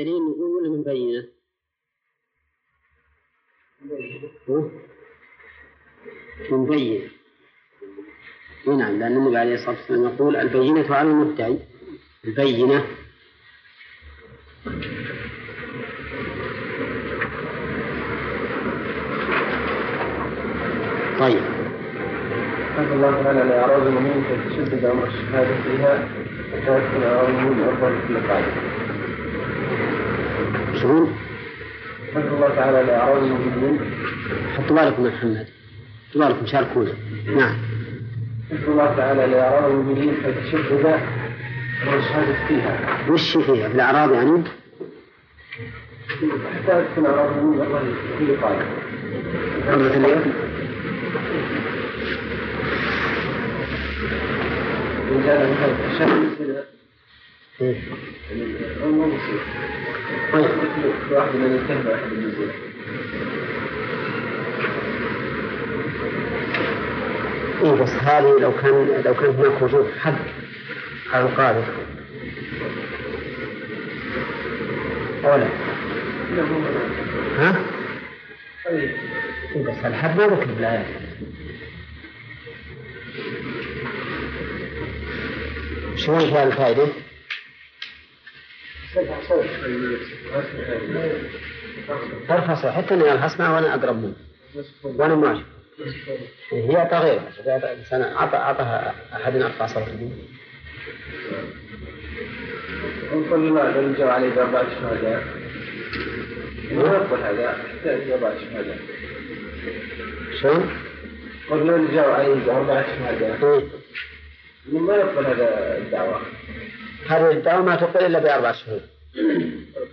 دليل نقول ولا من بينة؟ من بينة نعم لأن النبي عليه الصلاة والسلام يقول البينة على المدعي البينة طيب. قال الله تعالى لأعراض المؤمنين فتشدد أمر الشهادة فيها. وتوكل أعراض المؤمنين أفضل كل قاعدة. شلون؟ قال الله تعالى المؤمنين. حطوا بالكم يا محمد. حطوا بالكم شاركونا. نعم. قال الله تعالى لأعراض المؤمنين فتشدد أمر الشهادة فيها. وش فيها؟ في الأعراض يعني؟ حتى تكون أعراض المؤمنين قاعدة. مثل إن كان طيب واحد من يتهم واحد من. إيه بس هذه لو كان لو كان هناك وجود حد على القاذف أو لا؟ ها؟ طيب إيه بس الحد ما ذكر بالآيات فيها الفائدة؟ الحص حتى أنا الحص معه وأنا أقرب منه. وأنا ماشي. هي غيرها الإنسان أعطى أعطاها أحد ونقول لا بل جاء عليه بأربعة شهادات ما يقبل هذا يحتاج بأربعة شهادات شلون؟ قلنا جاء عليه بأربعة شهادات إيه. ما يقبل هذا الدعوة هذه الدعوة ما تقبل إلا بأربع شهور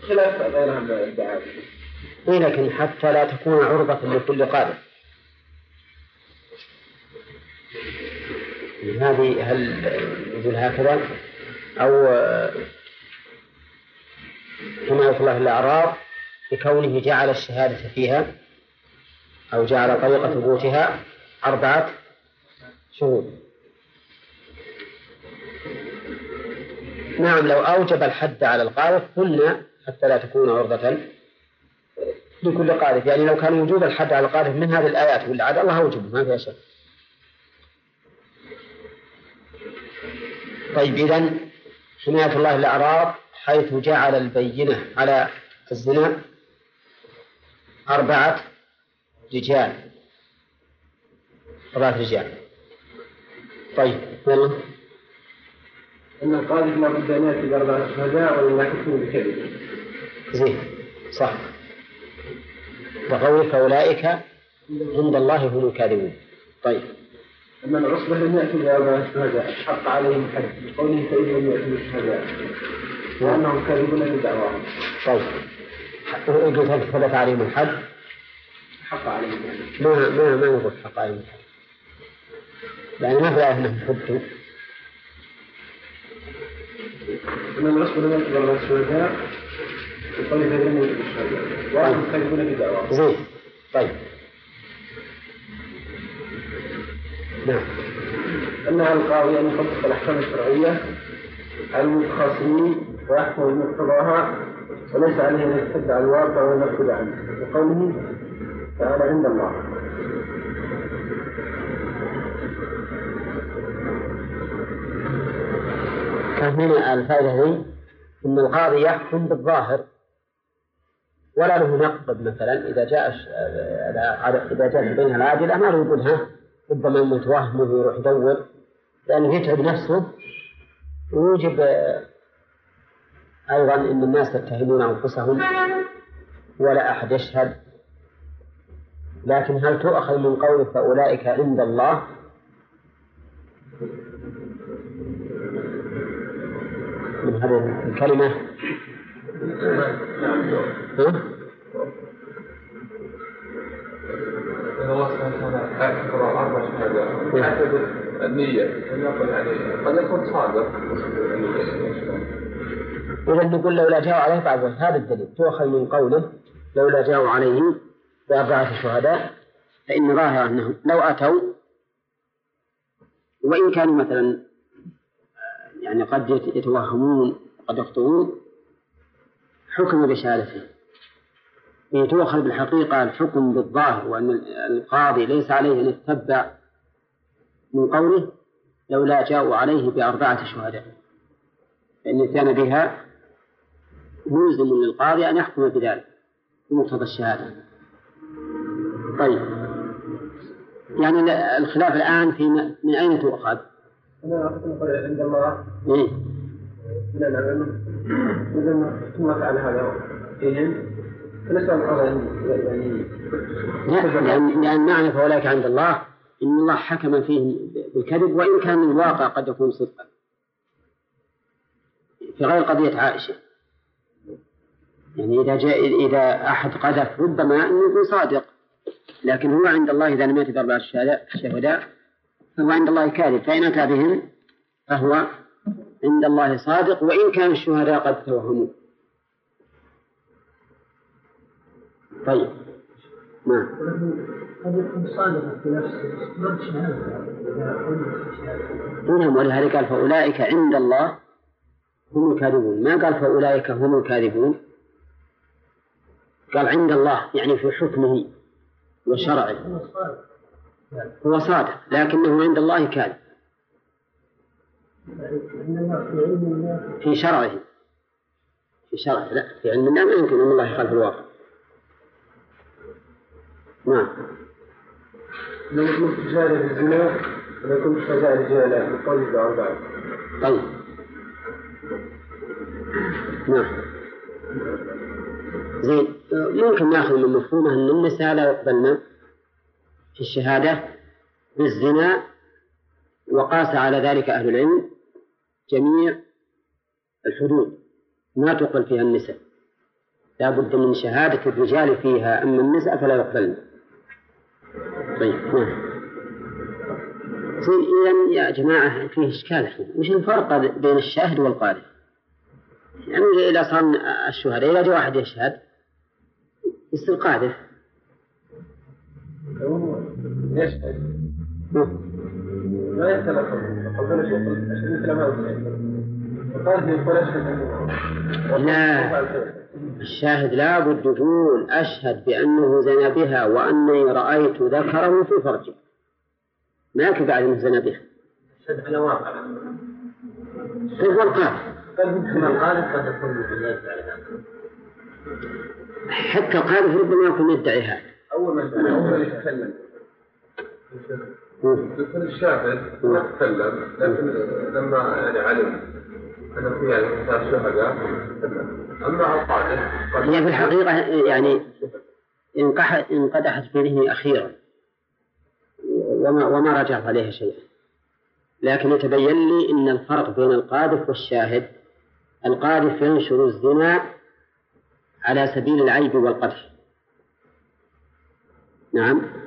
خلاف غيرها من الدعاوى إيه لكن حتى لا تكون عرضة لكل قادر. هذه هل يقول هكذا؟ أو كما يقول الله الأعراب بكونه جعل الشهادة فيها أو جعل طريقة ثبوتها أربعة شهور نعم لو أوجب الحد على القاذف قلنا حتى لا تكون عرضة لكل قاذف يعني لو كان وجوب الحد على القاذف من هذه الآيات ولا عاد الله أوجبه ما فيها شك. طيب إذا حماية الله الأعراض حيث جعل البينة على الزنا أربعة رجال. أربعة رجال. طيب يلا. أن القاذف لا بد أن يأتي بأربعة شهداء ولا يكون بكذب. زين صح. وقولك أولئك عند الله هم الكاذبون. طيب. أما العصبة لم يأتوا بأربعة شهداء. حق عليهم حد. قوله فإن لم يأتوا بالشهداء وأنهم كاذبون بدعواهم طيب. قلت هل ثبت عليهم الحد؟ حق عليهم. ما ما ما نقول حق عليهم الحد؟ يعني ما في آية أنهم حدوا. أما العصبة لم يأتوا بأربعة شهداء وقوله فإن لم يأتوا بالشهداء وأنهم كاذبون بدعواهم زين. طيب. نعم. أنها القاضي أن يطبق الأحكام الشرعية على المتخاصمين ويحكم بمقتضاها وليس عليه أن يتبع الواقع وينفذ عنه. وقوله تعالى عند الله. هنا الفائدة أن القاضي يحكم بالظاهر. ولا له نقد مثلا. إذا جاء إذا جاء بينها العادلة ما له يقول ها ربما متوهم ويروح يدور. لأنه يتعب نفسه. ويوجب أيضا أن الناس يتهمون أنفسهم. ولا أحد يشهد. لكن هل تؤخذ من قوله فأولئك عند الله؟ من هذه الكلمة ها؟ النية قد يكون صادق إذا نقول لولا جاءوا عليه بعد هذا الدليل تؤخذ من قوله لولا جاءوا عليه بأربعة شهداء فإن ظاهر أنهم لو أتوا وإن كانوا مثلا يعني قد يتوهمون قد يخطئون حكم بشهادته هي تؤخذ بالحقيقة الحكم بالظاهر وأن القاضي ليس عليه أن يتبع من قوله لولا جاءوا عليه بأربعة شهداء. فإن كان بها ملزم للقاضي أن يحكم بذلك بمقتضى الشهادة. طيب. يعني الخلاف الآن في من أين تؤخذ؟ عند الله؟ من العلم. إذا ثم فعل هذا. فيهم فنسأل الله يعني لأن, لأن معنى فأولئك عند الله إن الله حكم فيهم بالكذب وإن كان الواقع قد يكون صدقا. في غير قضية عائشة. يعني إذا جاء إذا أحد قذف ربما أنه يكون صادق. لكن هو عند الله إذا لم يأتي بأربعة شهداء فهو عند الله كاذب فإن أتى بهم فهو عند الله صادق وإن كان الشهداء قد توهموا. طيب. نعم. قد يكون صادقا في نفسه بس شهادة قال فأولئك عند الله هم الكاذبون. ما قال فأولئك هم الكاذبون؟ قال عند الله يعني في حكمه وشرعه. هو صادق لكنه عند الله كاذب. في شرعه. في شرعه لا في علم الله ما يمكن أن الله يخالف الواقع. نعم. لو كنت شهادة في الزنا لو كنت شهادة رجالا من قول بأربعة طيب. نعم. زين ممكن ناخذ من مفهومه أن النساء لا يقبلن في الشهادة بالزنا وقاس على ذلك أهل العلم جميع الحدود. ما تقبل فيها النساء. لا بد من شهادة الرجال فيها. أما النساء فلا يقبلن. طيب نعم. إذا يا جماعة فيه إشكال وش الفرق بين الشاهد والقارئ؟ يعني إذا صار الشهداء إذا جاء واحد يشهد يصير قاذف. ما مثل ما لا الشاهد لا بد يقول أشهد بأنه زنى بها وأني رأيت ذكره في فرجه. ما يكفي بعد أنه زنى بها. أشهد على واقع. هو القاذف القاذف قد يكون حتى القاذف ربما يكون يدعي هذا. أول ما أول ما يتكلم. يكون الشاهد ما تكلم لكن لما يعني علم أن في يعني شهداء أما القاذف هي في الحقيقة يعني انقدحت في ذهني أخيرا. وما وما رجعت عليها شيئا. لكن يتبين لي أن الفرق بين القاذف والشاهد القاذف ينشر الزنا على سبيل العيب والقدح. نعم.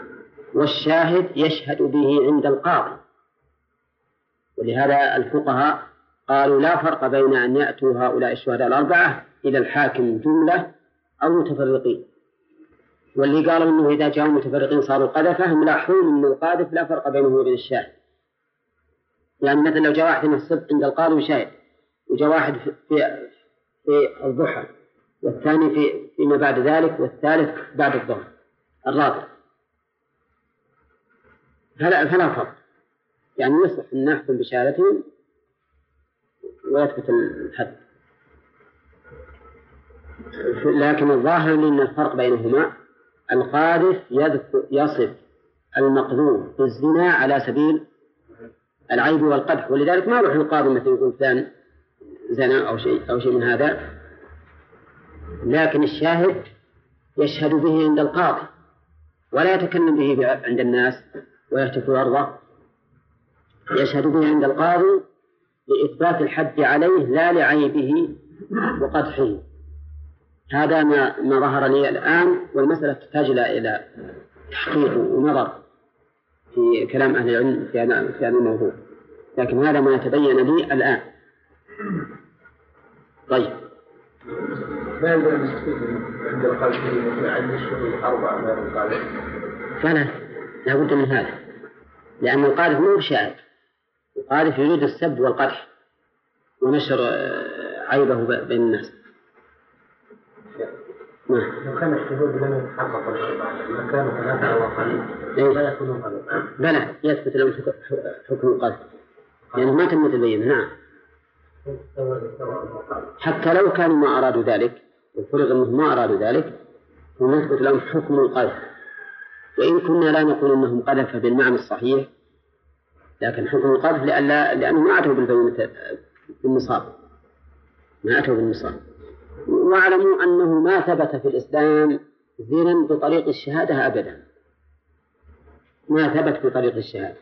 والشاهد يشهد به عند القاضي. ولهذا الفقهاء قالوا لا فرق بين أن يأتوا هؤلاء الشهداء الأربعة إلى الحاكم جملة أو متفرقين. واللي قالوا أنه إذا جاءوا متفرقين صاروا قذفة ملاحظون أن القاذف لا فرق بينه وبين الشاهد. يعني مثلا لو جاء واحد من الصدق عند القاضي وشاهد وجاء واحد في في الضحى والثاني في فيما بعد ذلك والثالث بعد الظهر الرابع. فلا فلا فرق. يعني يصح أن نحكم بشهادتهم ويثبت الحد. لكن الظاهر أن الفرق بينهما القاذف يصف المقذوف بالزنا على سبيل العيب والقدح. ولذلك ما يروح القاضي مثلا يقول فلان زنا أو شيء أو شيء من هذا. لكن الشاهد يشهد به عند القاضي ولا يتكلم به عند الناس. ويهتك أرضه يشهد به عند القاضي لإثبات الحد عليه لا لعيبه وقدحه. هذا ما ما ظهر لي الآن والمسألة تحتاج إلى تحقيق ونظر في كلام أهل العلم في هذا في هذا الموضوع. لكن هذا ما يتبين لي الآن. طيب. ما يقدر عند القلب عند الشهور أربعة من القلب فلا لا بد من هذا. لأن القاذف مو بشاهد. القاذف يريد السب والقدح ونشر عيبه بين الناس. نعم لو كان الشهود لم يتحقق الشبع ما كانوا ثلاثة أو أقل. لا يكونون قليلا بلى يثبت لهم حك- حكم القذف. لأنه ما تم تبين نعم. حتى لو كانوا ما أرادوا ذلك وفرض أنهم ما أرادوا ذلك ونثبت لهم حكم القذف. وإن كنا لا نقول أنهم قذف بالمعنى الصحيح لكن حكم القذف لألا لأنه ما أتوا بالبينة بالنصاب. ما أتوا بالنصاب. واعلموا أنه ما ثبت في الإسلام زنا بطريق الشهادة أبدا. ما ثبت بطريق الشهادة.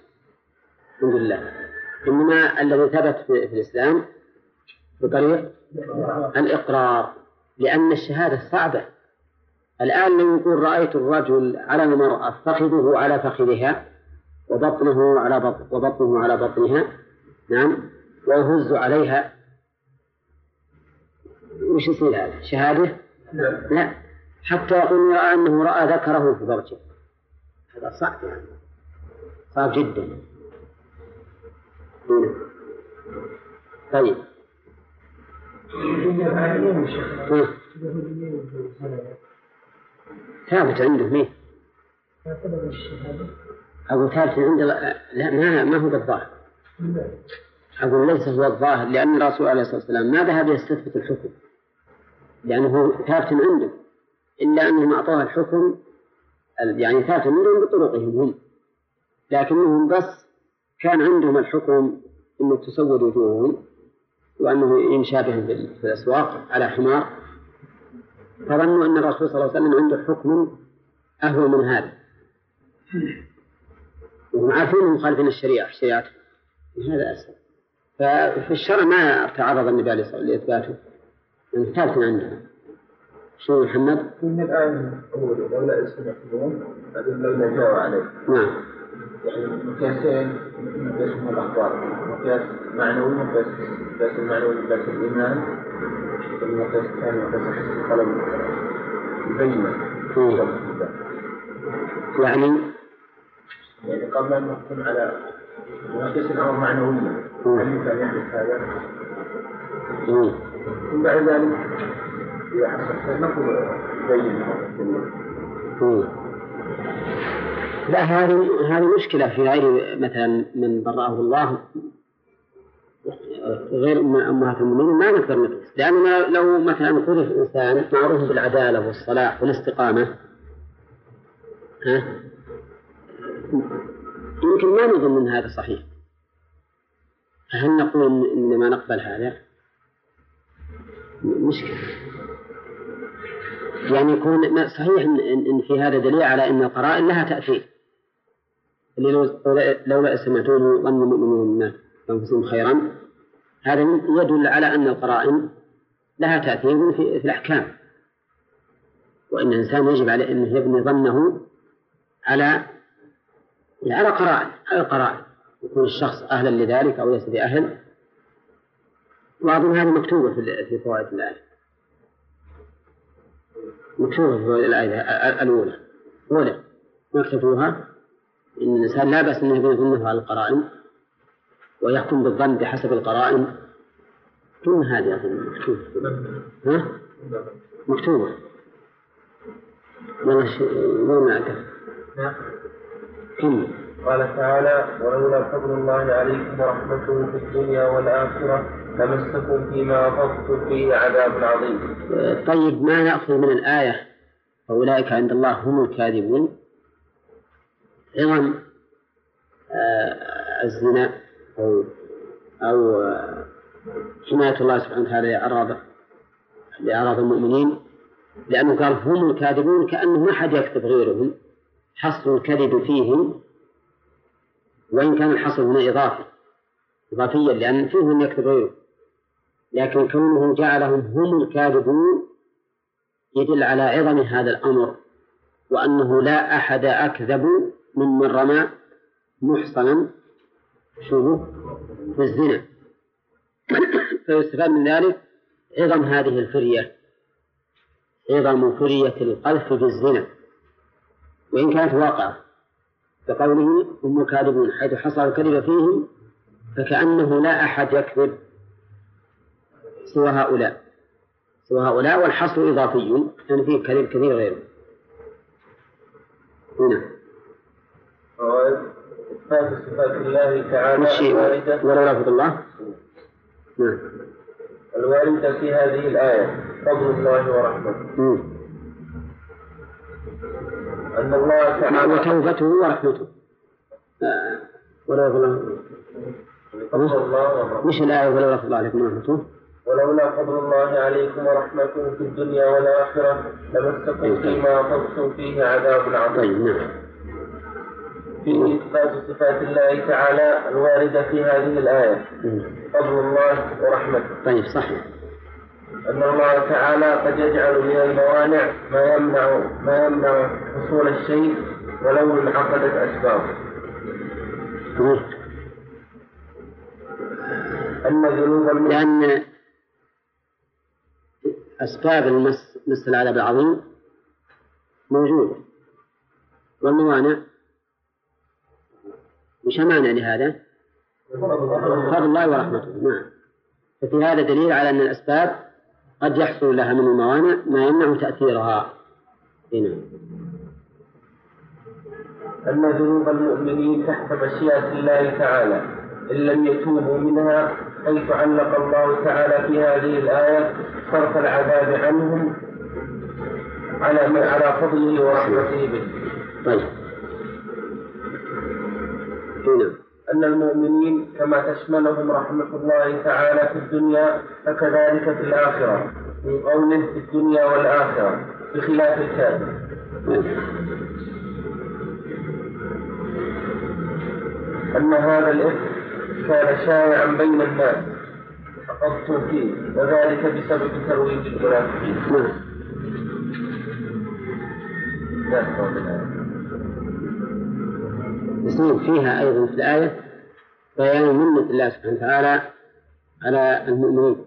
الحمد لله. إنما الذي ثبت في الإسلام بطريق الإقرار لأن الشهادة صعبة. الآن لو يقول رأيت الرجل على المرأة فخذه على فخذها وبطنه على بطن وبطنه على بطنها. نعم. ويهز عليها. وش يصير هذا؟ شهادة؟ لا. حتى يقول رأى أنه رأى ذكره في فرجه هذا صعب يعني. صعب جدا. نعم. طيب. ثابت عنده مين؟ أقول ثابت عنده لا ما ما هو بالظاهر. أقول ليس هو الظاهر لأن الرسول عليه الصلاة والسلام ما ذهب يستثبت الحكم؟ لأنه ثابت عنده. إلا أنهم أعطوه الحكم يعني ثابت عندهم بطرقهم هم. لكنهم بس كان عندهم الحكم أنه تسود وجوههم وأنه يمشى بهم في في الأسواق على حمار. فظنوا أن الرسول صلى الله عليه وسلم عنده حكم أهون من هذا. وهم عارفين مخالفين الشريعة شريعته هذا أسهل. ففي الشرع ما تعرض النبي عليه الصلاة والسلام لإثباته. لأنه ثابت عندنا. شو محمد؟ من الآن قوله لولا سمعتموه لولا جاء عليه. نعم. يعني مقياسين مقياس من الأخبار مقياس معنوي مقياس المعنوي مقياس الإيمان. القلم. يعني يعني قبل أن نحكم على مقياس الأمر معنويا. هل يمكن أن يحدث هذا؟ ثم بعد ذلك إذا حصل نقول يبين مم. لا هذه هذه مشكلة في غير مثلا من برأه الله غير أم- أمهات المؤمنين ما نقدر نقيس لأننا لو مثلا قذف إنسان معروف بالعدالة والصلاح والاستقامة ها؟ يمكن ما نظن أن هذا صحيح. فهل نقول إن ما نقبل هذا؟ مشكلة. يعني يكون صحيح إن, في هذا دليل على أن القرائن لها تأثير. لو لولا- لولا سمعتوه ظن المؤمنون الناس أنفسهم خيرا. هذا يدل على أن القرائن لها تأثير في, الأحكام. وأن الإنسان يجب عليه أنه يبني ظنه على على قرائن على القرائن. يكون الشخص أهلا لذلك أو ليس بأهل. وأظن هذه مكتوبة في في فوائد الآية. مكتوبة في فوائد الآية الأولى. أولى ما إن الإنسان لا بأس أن يبني ظنه على القرائن. ويحكم بالظن بحسب القرائن. دون هذه أظن. مكتوبة. ها؟ مكتوبة. والله مو معك كم قال تعالى ولولا فضل الله عليكم ورحمته في الدنيا والآخرة لمسكم فيما أفضتم فيه عذاب عظيم. طيب ما نأخذ من الآية؟ أولئك عند الله هم الكاذبون. عظم آه، الزنا. أو أو حماية الله سبحانه وتعالى لأعراض لأعراض المؤمنين لأنه قال هم الكاذبون كأنه ما حد يكذب غيرهم حصر الكذب فيهم وإن كان الحصر هنا إضافي إضافيا لأن فيهم يكذب غيره لكن كونه جعلهم هم الكاذبون يدل على عظم هذا الأمر وأنه لا أحد أكذب ممن رمى محصنا شو في الزنا فيستفاد من ذلك عظم هذه الفرية. عظم فرية القذف بالزنا. وإن كانت واقعة كقوله هم كاذبون حيث حصل الكذب فيهم فكأنه لا أحد يكذب سوى هؤلاء. سوى هؤلاء والحصر إضافي يعني فيه كثير كثير غيره. هنا. إثبات صفات الله تعالى الواردة. ولا لفظ الله؟ نعم. الواردة في هذه الآية فضل الله ورحمته. أن الله تعالى وتوبته ورحمته. آه، ولا لفظ الله فضل الله ورحمته. مش الآية ولا لفظ الله عليكم ورحمته؟ ولولا فضل الله عليكم ورحمته في الدنيا والآخرة لمسكم فيما أخذتم فيه عذاب عظيم. طيب نعم. فيه إثبات صفات الله تعالى الواردة في هذه الآية. فضل الله ورحمته طيب صحيح أن الله تعالى قد يجعل من الموانع ما يمنع ما يمنع حصول الشيء ولو انعقدت أسبابه. أن ذنوب لأن أسباب المس مس العذاب العظيم موجودة والموانع وش مانع لهذا؟ فضل الله ورحمته نعم. ففي هذا دليل على أن الأسباب قد يحصل لها من الموانع ما يمنع تأثيرها. هنا أن ذنوب المؤمنين تحت مشيئة الله تعالى إن لم يتوبوا منها حيث علق الله تعالى في هذه الآية صرف العذاب عنهم على على فضله ورحمته به. طيب. أن المؤمنين كما تشملهم رحمة الله تعالى في الدنيا فكذلك في الآخرة. من قوله في الدنيا والآخرة بخلاف الكافر. أن هذا الإثم كان شائعا بين الناس. فقدتم فيه. وذلك بسبب ترويج المنافقين. نعم. يصير فيها أيضا في الآية بيان منة الله سبحانه وتعالى على المؤمنين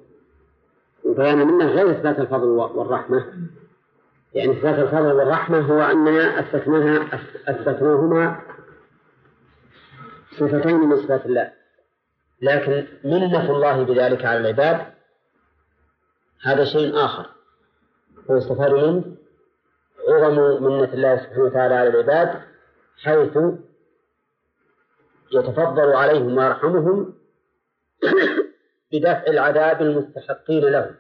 وبيان منة غير إثبات الفضل والرحمة. يعني إثبات الفضل والرحمة هو أننا أثبتناها أثبتناهما صفتين من صفات الله. لكن منة الله بذلك على العباد هذا شيء آخر. هو يستفاد منه عظم منة الله سبحانه وتعالى على العباد حيث يتفضل عليهم ويرحمهم بدفع العذاب المستحقين له.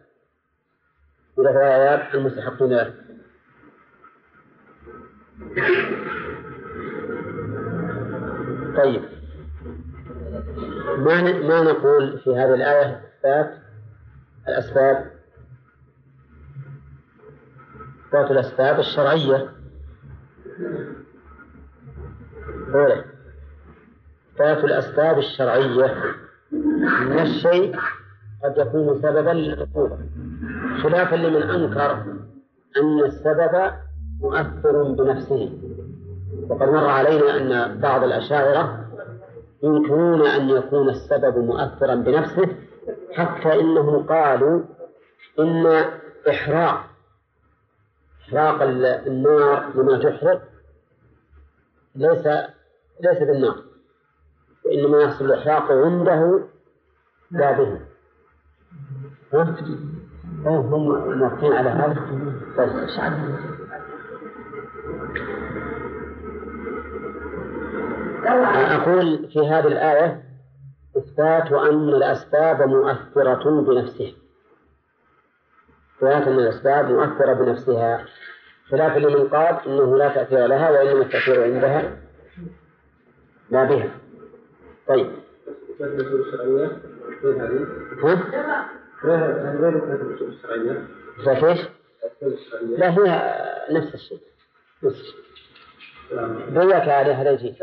بدفع العذاب المستحقين له. طيب. ما ما نقول في هذه الآية إثبات الأسباب. إثبات الأسباب الشرعية. إثبات الأسباب الشرعية من الشيء قد يكون سببا للعقوبة. خلافا لمن أنكر أن السبب مؤثر بنفسه. وقد مر علينا أن بعض الأشاعرة ينكرون أن يكون السبب مؤثرا بنفسه حتى إنهم قالوا إن إحراق إحراق ال- النار لما تحرق ليس ليس بالنار. وإنما يحصل الإحراق عنده لا به هم موافقين على هذا. طيب. أقول في هذه الآية إثبات أن الأسباب مؤثرة بنفسها. إثبات أن الأسباب مؤثرة بنفسها. خلافا لمن قال إنه لا تأثير لها وإنما التأثير عندها. لا بها. طيب. ها؟ الأصول الشرعية لا هي نفس الشيء. نفس الشيء. بيك عليه هذا يجي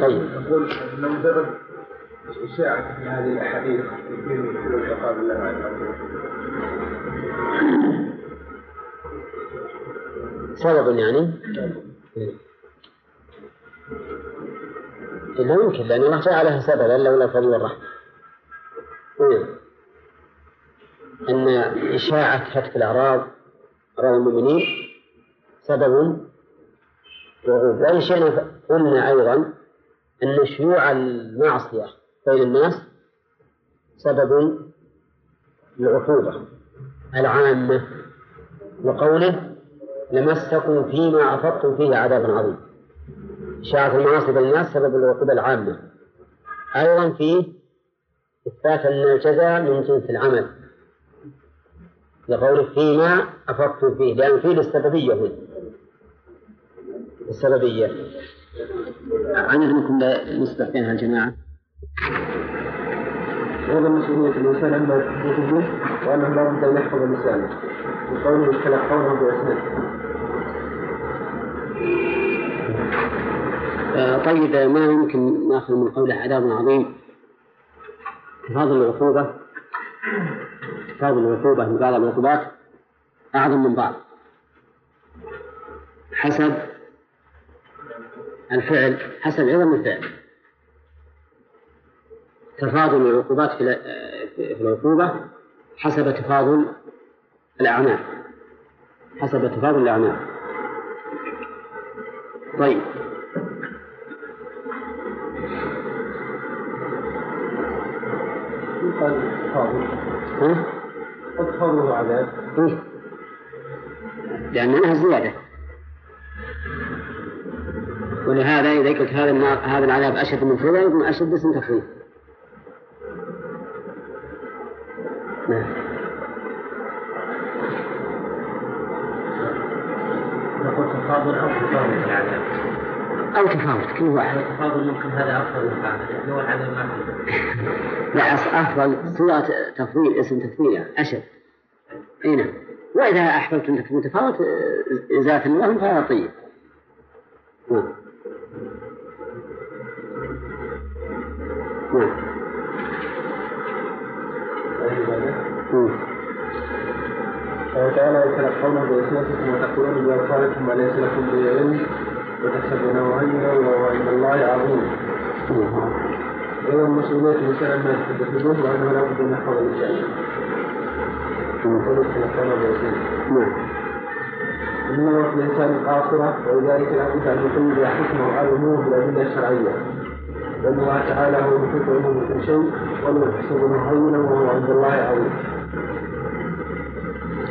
طيب. نقول أن مجرد إشاعة هذه الأحاديث يمكن الله عز وجل سبب يعني؟ لا يمكن لأن الله جعلها سببا لولا الفضل والرحمة. إيه. أن إشاعة هتك الأعراض أعراض المؤمنين سبب وعود. وأي شيء قلنا أيضا أن شيوع المعصية بين الناس سبب للعقوبة العامة وقوله لمسكم فيما أفضتم فيه عذاب عظيم. شاعة المعاصي بين الناس سبب العقوبة العامة. أيضا فيه إثبات أن الجزاء من جنس العمل. لقوله فيما أفضتم فيه لأن فيه للسببية هنا. السببية عن منكم نسبح بينها الجماعة هذا مسؤولية الإنسان يتحدث به وأنه لا بد أن يحفظ لسانه. وقوله يتلقونه بأسنانه طيب ما يمكن نأخذ من قوله عذاب عظيم. تفاضل العقوبة. تفاضل العقوبة من بعض العقوبات أعظم من بعض. حسب الفعل حسب عظم الفعل. تفاضل العقوبات في العقوبة حسب تفاضل الأعمال. حسب تفاضل الأعمال. طيب. ها؟ تفاضل عذاب إيه؟ لأنها زيادة. ولهذا إذا قلت هذا النار هذا العذاب أشد من كذا يكون أشد اسم تفريط نعم. تفاضل أو تفاضل في العذاب أو تفاوت كل واحد. التفاضل ممكن هذا أفضل من هذا لأنه العذاب ما فيه. لا أفضل. صيغة تفضيل اسم تفضيل أشد. أي نعم. وإذا أحببت أن تكون متفاوت آه، ذات لهم فهذا طيب. نعم. نعم. مم. قال تعالى يتلقونه بألسنتكم وتقولون بأبصاركم ما ليس لكم به علم وتحسبونه هينا وهو عند الله عظيم. أيضا مسؤولية الإنسان ما يتحدث به وأنه لا بد أن يحفظ بألسنتكم. نعم إن نظرة الإنسان قاصرة ولذلك لا بد أن يقيم حكمة على الأمور بالأدلة الشرعية. لأن الله تعالى هو المحيط علمه بكل شيء ولا يحسبونه هينا وهو عند الله عظيم.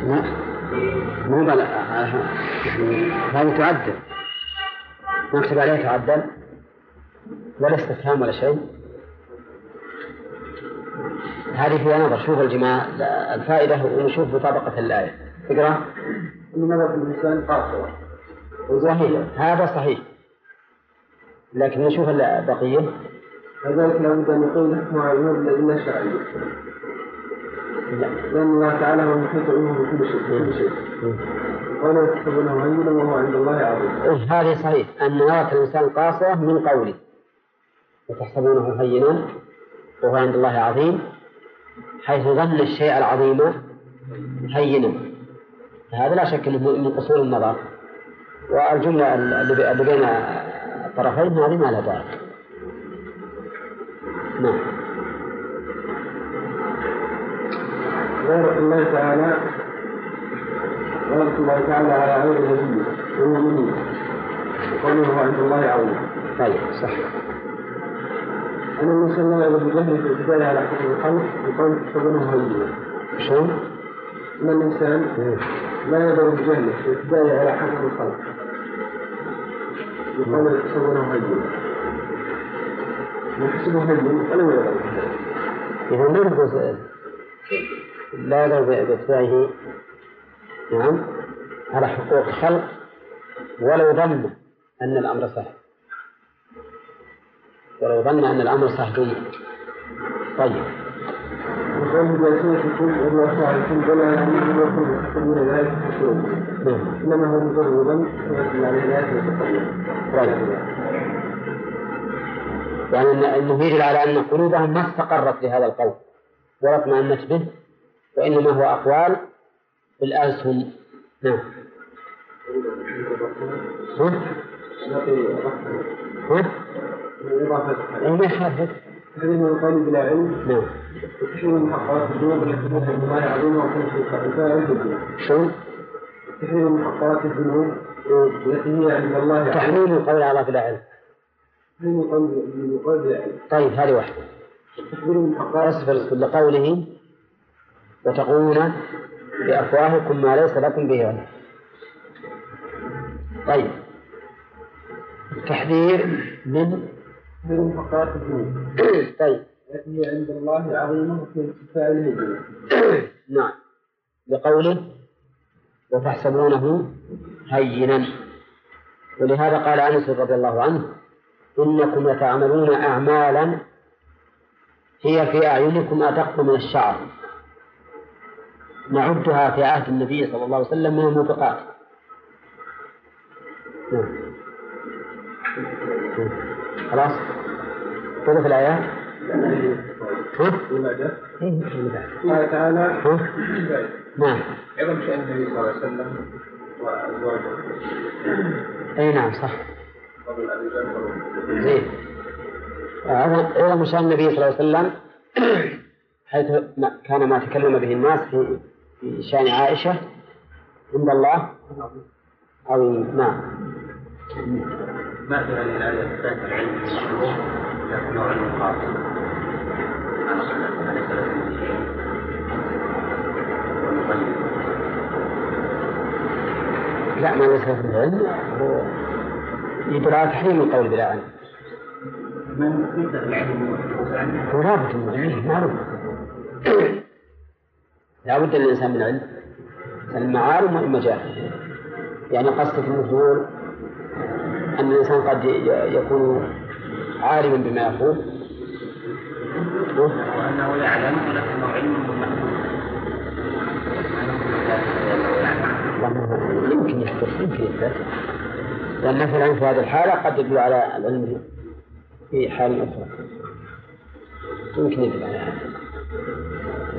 لا مو بلا يعني هذه تعدل. نكتب عليها تعدل. ولا استفهام ولا شيء. هذه فيها نظر. شوف الجماعة الفائدة ونشوف مطابقة الآية. اقرأ. إن نظرة الإنسان قاصرة. صحيح. هذا صحيح. لكن نشوف البقية. لذلك لا بد أن على الأمور بالأدلة الشرعية. لا. لأن الله تعالى هو المحيط علمه بكل شيء بكل شيء. ولا يحسبونه هينا وهو عند الله عظيم. هذه صحيح. أن نظرة الإنسان قاصرة من قوله. وتحسبونه هينا وهو عند الله عظيم حيث ظن الشيء العظيم هينا. هذا لا شك إنه من قصور النظر. والجملة اللي اللي بين الطرفين هذه ما لها داعي. نعم. غير الله تعالى غير الله تعالى على غير نبيه والمؤمنين وقوله هو عند الله عظيم. طيب صح أن الإنسان لا يعلم بجهله في الابتداء على حكم الخلق بقول تحسبونه هينا. شلون؟ أن الإنسان لا يدر بجهله في الابتداء على حكم الخلق بقول تحسبونه هينا. يحسبه هين ولم يدر إذا ما نقول لا يدعو بإتباعه نعم. على حقوق الخلق. ولو ظن أن الأمر سهل ولو ظن أن الأمر سهل طيب. نعم. إنما هو مجرد ظن طيب. يعني أن- أنه يدل على أن قلوبهم ما استقرت لهذا القول. ولا اطمأنت به وإنما هو أقوال بالألسن. نعم. ها؟ ها؟ ما يخالف تحريم القول بلا علم. نعم. المحققات الذنوب التي تدخل عند الله الفاعل شو؟ تحريم محققات الذنوب التي هي عند الله عظيمة تحريم القول على بلا علم. طيب هذه واحدة. أصبر اصبر لقوله وتقولون بأفواهكم ما ليس لكم به علم. طيب. التحذير من من فقرات الدين طيب. التي هي عند الله عظيمة في ارتفاع الهجرة نعم. لقوله وتحسبونه هينا. ولهذا قال أنس رضي الله عنه إنكم لتعملون أعمالا هي في أعينكم ادق من الشعر. نعدها في عهد النبي صلى الله عليه وسلم من الموبقات. خلاص في الآيات ها؟ قال تعالى؟ نعم عظم شأن النبي صلى الله عليه وسلم وأزواجه أي نعم صح زين عظم شأن النبي صلى الله عليه وسلم حيث كان ما تكلم به الناس في في شأن عائشة عند الله؟ عظيم نعم. هذه الآية إثبات العلم علم خاص لا ما ليس في العلم. هو على تحريم القول بلا علم. من يبدأ العلم؟ هو رابط علمه معروف. لا بد للإنسان من علم. إما عالم وإما جاهل يعني قصدك أنه تقول أن الإنسان قد يكون عالما بما يقول. وأنه يعلم ولكنه علم يمكن يحدث يمكن يحدث لأن العلم في هذه الحالة قد يدل على العلم في حال أخرى. يمكن يدل على هذا.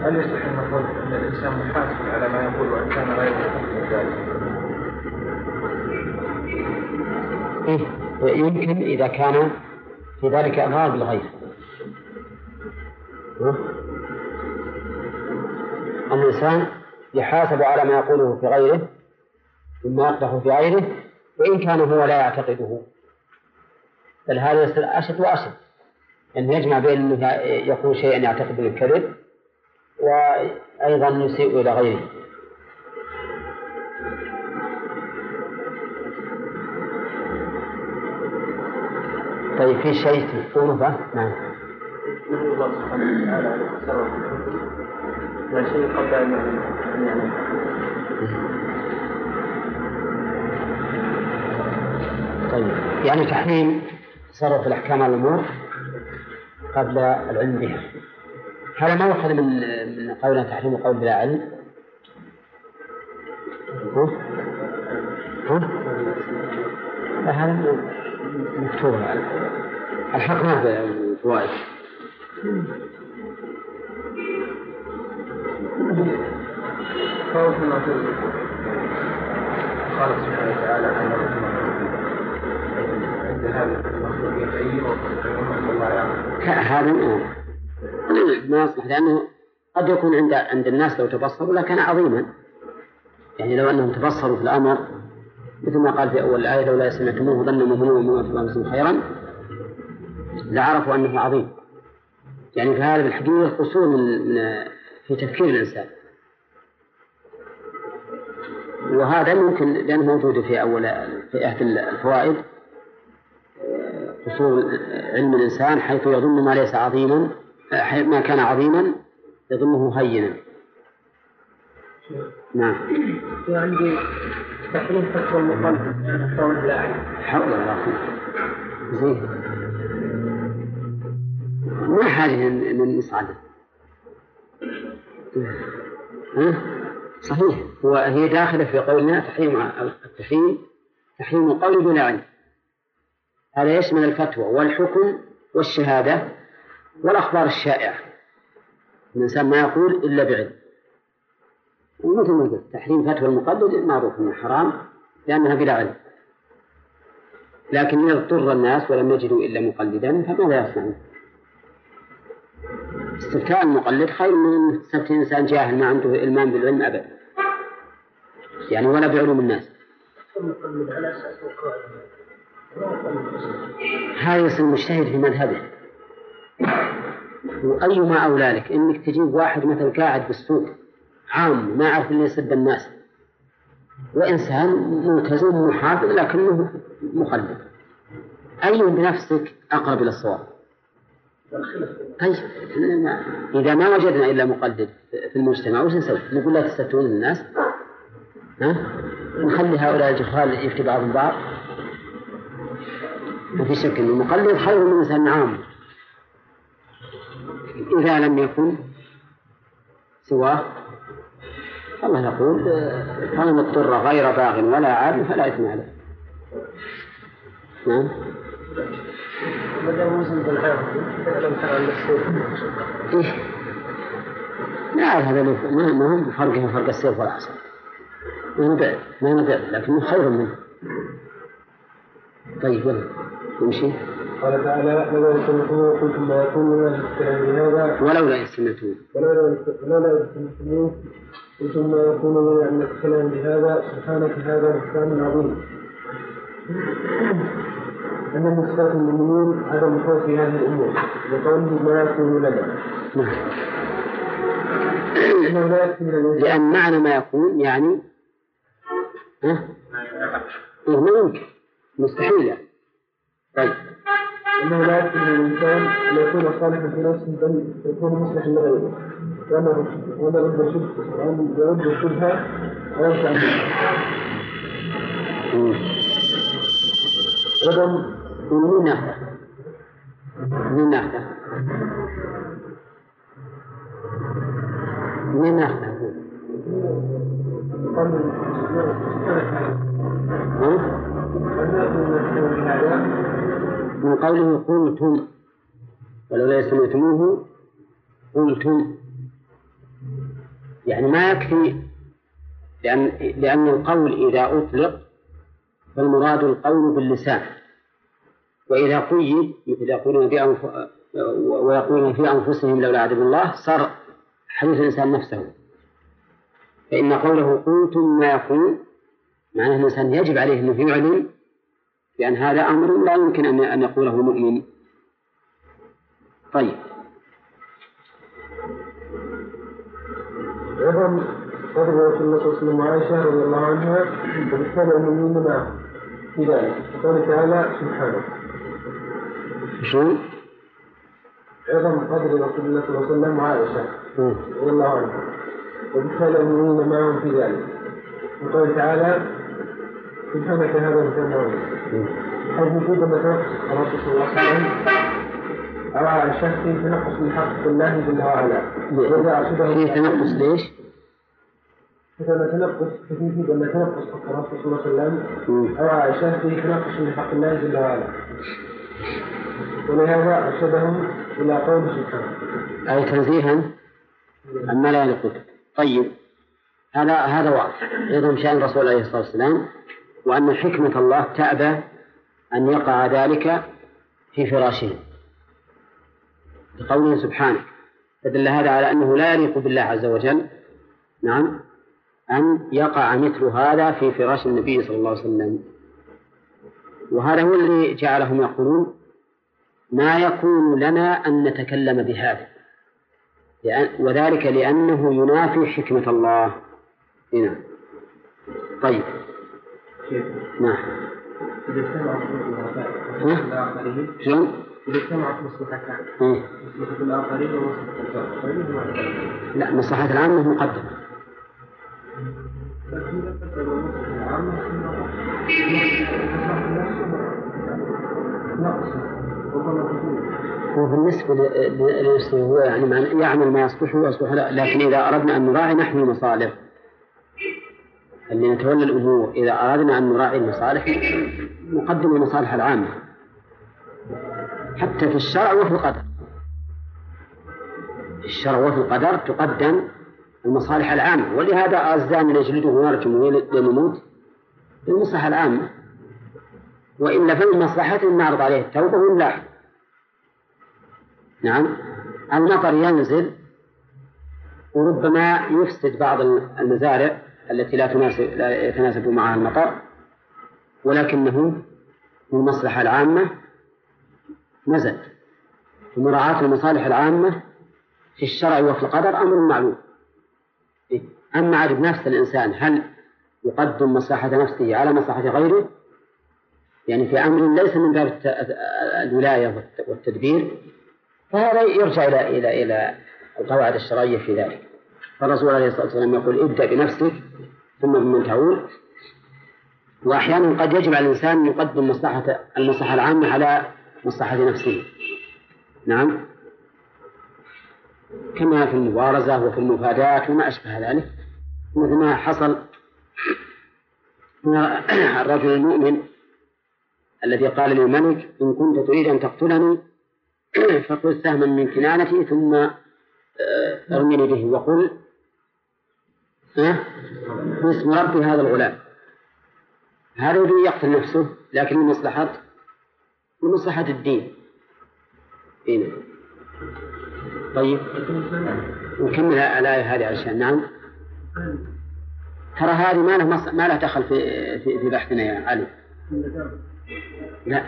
هل يصح أن نقول أن الإنسان محاسب على ما يقول وإن كان لا يستحق ذلك؟ إيه يمكن إذا كان في ذلك إضرار بالغير ها؟ الإنسان يحاسب على ما يقوله في غيره مما يقدح في غيره وإن كان هو لا يعتقده بل هذا يصير أشد وأشد أنه يجمع بين أنه يقول شيئا يعتقد بالكذب وأيضا يسيء إلى غيره. طيب في شيء تذكرونه فه؟ نعم. الله سبحانه وتعالى لا شيء قبل أن يعلم. طيب يعني تحريم تصرف الأحكام على الأمور قبل العلم بها. هذا ما يؤخذ من من قولنا تحريم القول بلا علم. ها؟ ها؟ هذا مكتوب. الحق ما في فوائد. خوف من قال سبحانه وتعالى أن عند هذا المخلوقين أي ومن الله يعلم. هذا ما- يصلح لأنه قد يكون عند عند الناس لو تبصروا لكان عظيما. يعني لو أنهم تبصروا في الأمر مثل ما قال في أول الآية لولا سمعتموه ظن في أنفسهم خيرا لعرفوا أنه عظيم. يعني في هذا الحديث قصور من من في تفكير الإنسان. وهذا ممكن لأنه موجود في أول في أحد الفوائد قصور علم الإنسان حيث يظن ما ليس عظيما. ما كان عظيما يظنه هينا. نعم. في عندي تحريم لا علم حول قوة زين. ما حاجة إن نصعد ها؟ صحيح. هو هي داخلة في قولنا تحريم التحريم تحريم القول بلا علم. هذا يشمل الفتوى والحكم والشهادة. والأخبار الشائعة. الإنسان ما يقول إلا بعلم. ومثل ما قلت تحريم فتوى المقلد معروف أنه حرام لأنها بلا علم. لكن إذا اضطر الناس ولم يجدوا إلا مقلدا فماذا يصنعون؟ استفتاء المقلد خير من تستفتي إنسان جاهل ما عنده إلمام بالعلم أبدا. يعني ولا بعلوم الناس. هذا يصير مجتهد في مذهبه. وأيما أولى لك إنك تجيب واحد مثل قاعد بالسوق عام ما يعرف اللي يسد الناس. وإنسان ملتزم محافظ لكنه مخلد. أي بنفسك أقرب إلى الصواب؟ طيب إذا ما وجدنا إلا مقلد في المجتمع وش نسوي؟ نقول لا تستفتون الناس. ها؟ نخلي هؤلاء الجهال يفتي بعضهم بعض. ما في شك أن المقلد خير من إنسان عام. إذا لم يكن سواه الله يقول فمن اضطر غير باغ ولا عاد فلا إثم عليه. نعم. إيه لا هذا ما هو بفرقه فرق السيف والعصا ما نبعد ما نبعد لكنه خير منه. طيب يلا نمشي. قال تعالى سمعتموه قلتم ما يكون لنا الكلام بهذا ولولا إذ سمعتوه ولولا لولا سمعتموه قلتم ما يكون لنا ان نتكلم بهذا سبحانك هذا بهتان عظيم. أن من صفات المؤمنين عدم الخوف في هذه الأمور. وقوله ما يكون لنا. نعم. من الإنسان لأن معنى ما يكون يعني ها؟ إيه ما يمكن. مستحيل يعني. طيب. إنه لا يكفي من الإنسان أن يكون صالحا في نفسه بل يكون مصلحا لغيره وان وان رد الشبهه وان يرد الشبهه مم. عدم من ناحية من ناحية من ناحية أقول قبل ها؟ من قوله قلتم ولولا سمعتموه قلتم. يعني ما يكفي لأن لأن القول إذا أطلق فالمراد القول باللسان. وإذا قيد مثل يقولون في أنف... ويقولون في أنفسهم لولا عذاب الله صار حديث الإنسان نفسه. فإن قوله قلتم ما يقول معناه الإنسان يجب عليه أنه يعلم لأن هذا أمر لا يمكن أن أن يقوله مؤمن طيب. عظم فضل رسول الله صلى الله عليه وسلم وعائشة رضي الله عنها وبالتالي المؤمنين معه في ذلك. وقال تعالى سبحانه شو؟ عظم قدر رسول الله صلى الله عليه وسلم وعائشة. رضي الله عنها وبالتالي المؤمنين معهم في ذلك. وقال تعالى سبحانك هذا مم. حيث تنقص الرسول صلى الله أو على الشخص في تنقص من حق الله جل وعلا وإذا أرشده فيه تنقص ليش؟ مثل تنقص يجوز أن تنقص حق الرسول صلى الله عليه وسلم. أو عائشة في تنقص من حق الله جل وعلا ولهذا أرشدهم إلى قول سبحانه أي تنزيها عما لا يليق. طيب هذا هذا واضح عظم شأن الرسول عليه الصلاة والسلام وأن حكمة الله تأبى أن يقع ذلك في فراشه بقوله سبحانه فدل هذا على أنه لا يليق بالله عز وجل نعم أن يقع مثل هذا في فراش النبي صلى الله عليه وسلم. وهذا هو الذي جعلهم يقولون ما يكون لنا أن نتكلم بهذا وذلك لأنه ينافي حكمة الله. هنا طيب. نعم إذا اجتمعت مصلحتان شلون؟ إذا اجتمعت مصلحتان؟ مصلحة الآخرين ومصلحة هو لا مصلحة العامة مقدمة هو بالنسبة لنفسه هو يعني يعمل ما يصلحه ويصلح لا لكن إذا أردنا أن نراعي نحن المصالح اللي نتولى الأمور إذا أردنا أن نراعي المصالح نقدم المصالح العامة. حتى في الشرع وفي القدر. في الشرع وفي القدر تقدم المصالح العامة. ولهذا الزاني نجلده ونرجمه لنموت للمصلحة العامة. وإلا فمن مصلحته نعرض عليه التوبة ونلاحظ نعم. المطر ينزل وربما يفسد بعض المزارع. التي لا تناسب لا يتناسب معها المطر ولكنه المصلحة العامة نزل. ومراعاة المصالح العامة في الشرع وفي القدر أمر معلوم. إيه؟ أما عاد بنفس الإنسان هل يقدم مصلحة نفسه على مصلحة غيره؟ يعني في أمر ليس من باب الولاية والتدبير فهذا يرجع إلى إلى إلى القواعد الشرعية في ذلك. فالرسول عليه الصلاة والسلام يقول ابدأ بنفسك ثم بمن تعول وأحيانا قد يجب على الإنسان أن يقدم مصلحة المصلحة العامة على مصلحة نفسه. نعم. كما في المبارزة وفي المفادات وما أشبه ذلك. مثل ما حصل الرجل المؤمن الذي قال للملك إن كنت تريد أن تقتلني فخذ سهما من كنانتي ثم آه، ارمني به. وقل باسم ربي هذا الغلام. هذا يريد يقتل نفسه لكن لمصلحة لمصلحة الدين. هنا طيب. نكمل الآية هذه عشان نعم. ترى هذه ما له. ما له دخل في في, في بحثنا يا علي. لا.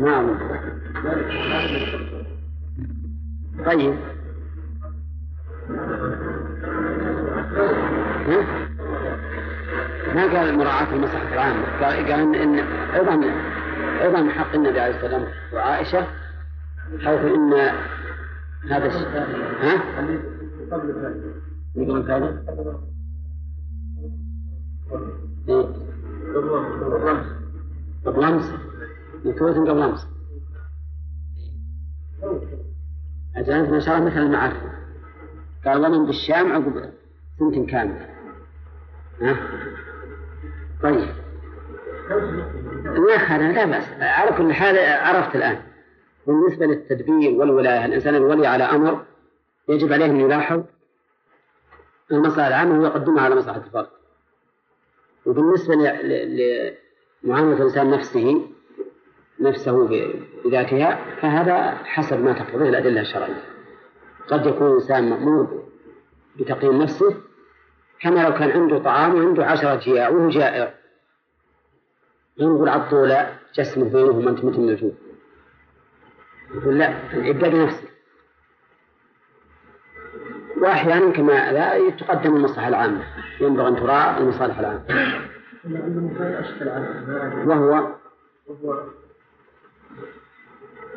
نعم. طيب. ها؟ ما قال مراعاة المصلحة العامة قال قال إن أيضا أيضا من حق النبي عليه الصلاة والسلام وعائشة حيث إن هذا الشيء ها؟ هذا؟ إيه؟ قبل أمس مكتوبة قبل أمس أجل ما شاء الله مثل المعارف قال ومن بالشام عقب سنة كاملة ها؟ طيب. ما هذا لا بأس. على كل حال عرفت الآن. بالنسبة للتدبير والولاية الإنسان الولي على أمر يجب عليه أن يلاحظ المصلحة العامة ويقدمها على مصلحة الفرد وبالنسبة لمعاملة الإنسان نفسه نفسه بذاتها فهذا حسب ما تقتضيه الأدلة الشرعية. قد يكون الإنسان مأمور بتقييم نفسه كما لو كان عنده طعام وعنده عشرة جياع وهو جائع. ينقل عطولة جسمه بينهم أنت مت من الجوع يقول لا ابدأ بنفسك وأحيانا كما لا تقدم المصلحة العامة. ينبغي أن تراعى المصالح العامة. وهو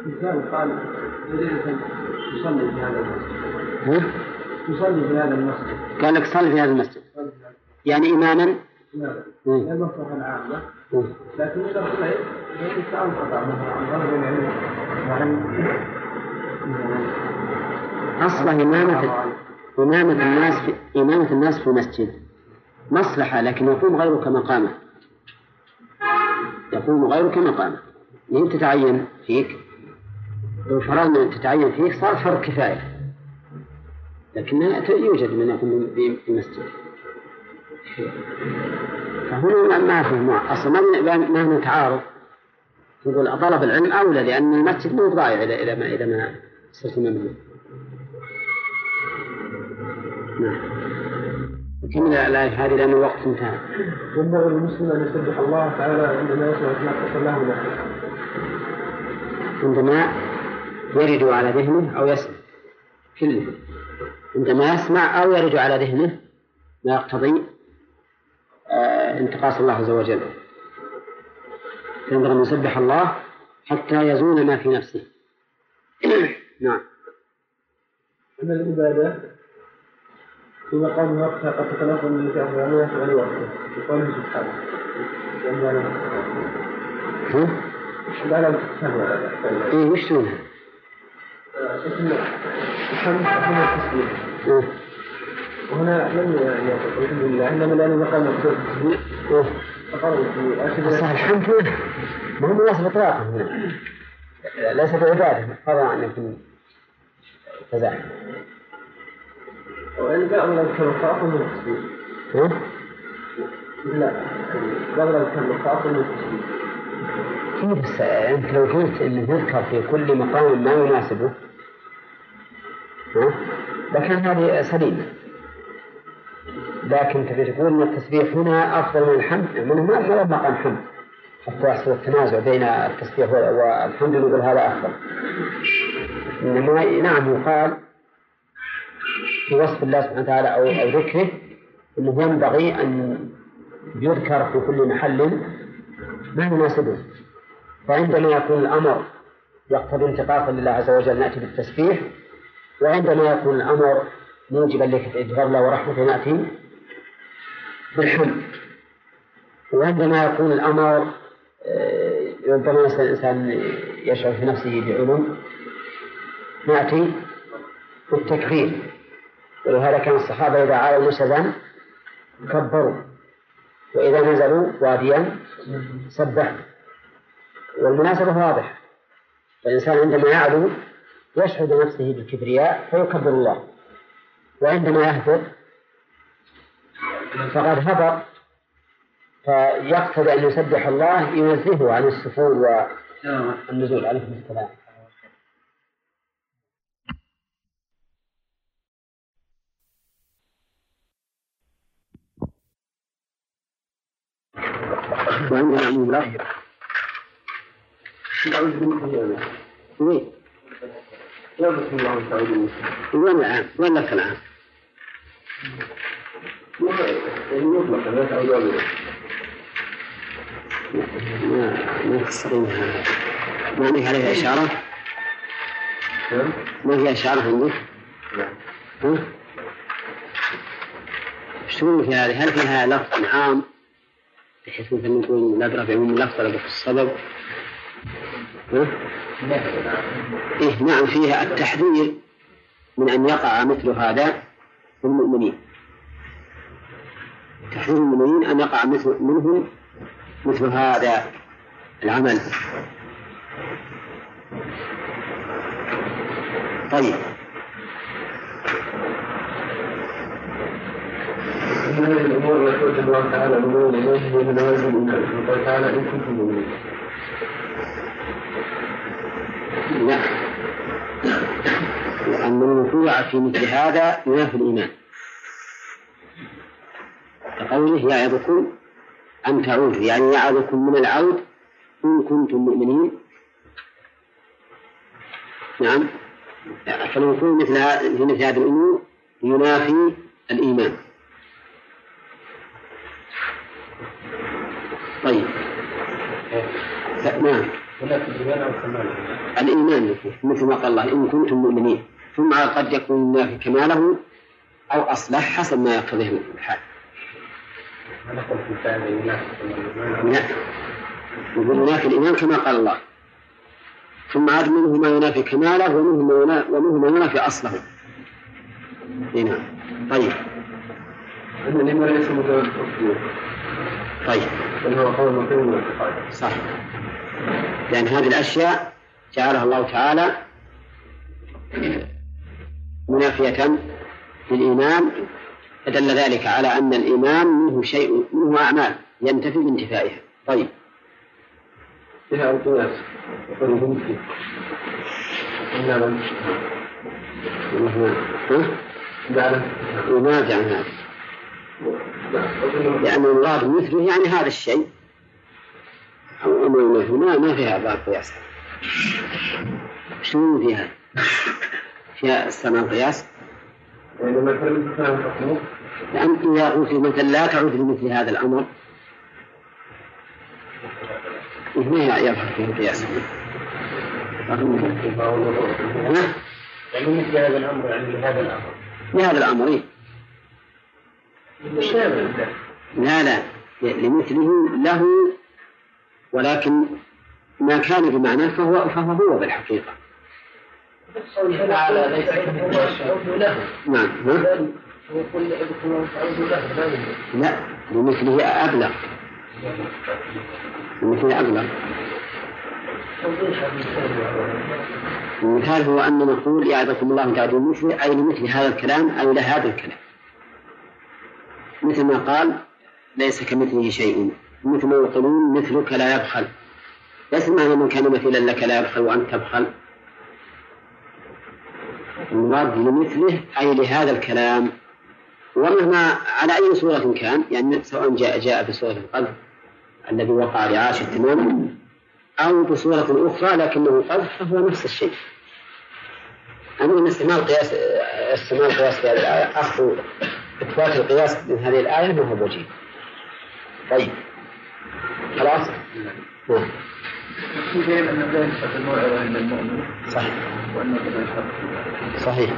إنسان قال يريد أن يصلي في هذا المسجد. يصلي في هذا المسجد. قال لك صلي في هذا المسجد. يعني إماما؟ نعم المصلحة العامة. لكن إذا صليت أنقطع مثلا عن غرض العلم أصبح إمامة إمامة الناس في إمامة الناس في المسجد. مصلحة لكن يقوم غيرك مقامه. يقوم غيرك مقامه. لين تتعين فيك؟ لو فرضنا أن تتعين فيك صار فرض كفاية. لكن يوجد من يكون في المسجد. فهنا ما في أصلا ما ما هنا تعارض يقول طلب العلم أولى لأن المسجد مو ضايع إلى ما إلى ما صرت ممنوع. نعم. نكمل الآية هذه لأن الوقت انتهى. ينبغي للمسلم أن يسبح الله تعالى عندما يسمع ما اتصل له به. عندما يرد على ذهنه أو يسمع. كله. عندما يسمع أو يرد على ذهنه ما يقتضي آه انتقاص الله عز وجل. فينبغي أن يسبح الله حتى يزول ما في نفسه. نعم. أن العبادة في مقام وقتها قد تتنقل من كافر ويشغل وقته بقوله سبحانه. لا لا تتسهل إيه وش تقولها؟ الحمد هنا التسبيح لم يقل الحمد لله انما لأن مقام التسبيح في اخر صح الحمد لله ما هو مناسب اطلاقا ليس بعباده قضى ان يكون كذلك وإن جاء من الكلمة فأقل من التسبيح لا بغل الكلمة فأقل من التسبيح كيف انت لو قلت إنه يذكر في كل مقام ما يناسبه؟ لكن هذه سليمة. لكن تبي تقول إن التسبيح هنا أفضل من الحمد؟ منه ما هو مقام حمد حتى يحصل التنازع بين التسبيح والحمد نقول هذا أفضل. انما نعم يقال في وصف الله سبحانه وتعالى أو أو ذكره إنه ينبغي أن يذكر في كل محل ما يناسبه. فعندما يكون الأمر يقتضي انتقاصا لله عز وجل نأتي بالتسبيح وعندما يكون الأمر موجبا الله ورحمته ناتي بالحمد وعندما يكون الأمر آه، ربما الإنسان يشعر في نفسه بعلم نأتي بالتكبير. ولهذا كان الصحابة إذا عالوا نسبا كبروا وإذا نزلوا واديا سبحوا. والمناسبة واضحة الإنسان عندما يعلو يشهد نفسه بالكبرياء فيكبر الله. وعندما يهبط فقد هبط فيقتضي أن يسبح الله ينزهه عن السفول والنزول عليه السلام وعندنا عموم لا وين العام؟ وين لك العام؟ مطلقا لا تعود ما ما تستطيعها ما عندك عليها إشارة؟ ما فيها إشارة عندك؟ ها؟ إيش تقول في هذه؟ هل فيها لفظ عام بحيث مثلا نقول نضرب بعموم اللفظ ولا السبب؟ ها؟ إيه نعم فيها التحذير من أن يقع مثل هذا في المؤمنين. تحذير المؤمنين أن يقع مثل منهم مثل هذا العمل. طيب. من الأمور التي الله تعالى امور اليه هذه الايمان قال تعالى ان كنتم مؤمنين لا لأن الوقوع في مثل هذا ينافي الإيمان. كقوله يعظكم أن تعودوا يعني يعظكم من العود إن كنتم مؤمنين. نعم. فالوقوع مثل في مثل هذه الأمور ينافي الإيمان. طيب. نعم. الإيمان مثل ما قال الله إن كنتم مؤمنين. ثم قد يكون ينافي كماله أو أصله حسب ما يقتضيه الحال. لا يقول ينافي الإيمان كما قال الله. ثم عاد منه ما ينافي كماله ومنه ما ينافي, ومنه ما ينافي أصله. نعم. طيب. طيب. بل هو قول صح لأن هذه الأشياء جعلها الله تعالى منافية للإيمان فدل ذلك على أن الإيمان منه شيء منه أعمال ينتفي بانتفائها. طيب. فيها القياس وقد فيه عن هذا لأن المراد مثله يعني هذا الشيء. أو أمر مثله ما ما فيها باب قياس شنو فيها؟ فيها استعمال قياس؟ لأن إذا قلت مثلا لا تعود لمثل هذا الأمر. ما يظهر فيه القياس؟ يعني مثل هذا الأمر يعني لهذا الأمر. لهذا الأمر إيه؟ لا لا. لمثله له ولكن ما كان بمعناه فهو فهو هو بالحقيقة. نعم لا. لمثله أبلغ. لمثله أبلغ. المثال هو أن نقول يعظكم الله تعالى مثله أي لمثل هذا الكلام أي لهذا الكلام. مثل ما قال ليس كمثله شيء. مثل ما يقولون مثلك لا يبخل. ليس معنى من كان مثلا لك لا يبخل وأنت تبخل. المراد لمثله أي لهذا الكلام. ومهما على أي صورة كان يعني سواء جاء جاء بصورة القذف الذي وقع لعاش التمام أو بصورة أخرى لكنه قذف فهو نفس الشيء. أما استعمال قياس استعمال قياس في هذه الآية أخذ إثبات القياس من هذه الآية ما هو وجيه طيب. خلاص؟ نعم في دليل أن لا ينفق الموعظة إلا المؤمن صحيح وأنه صحيح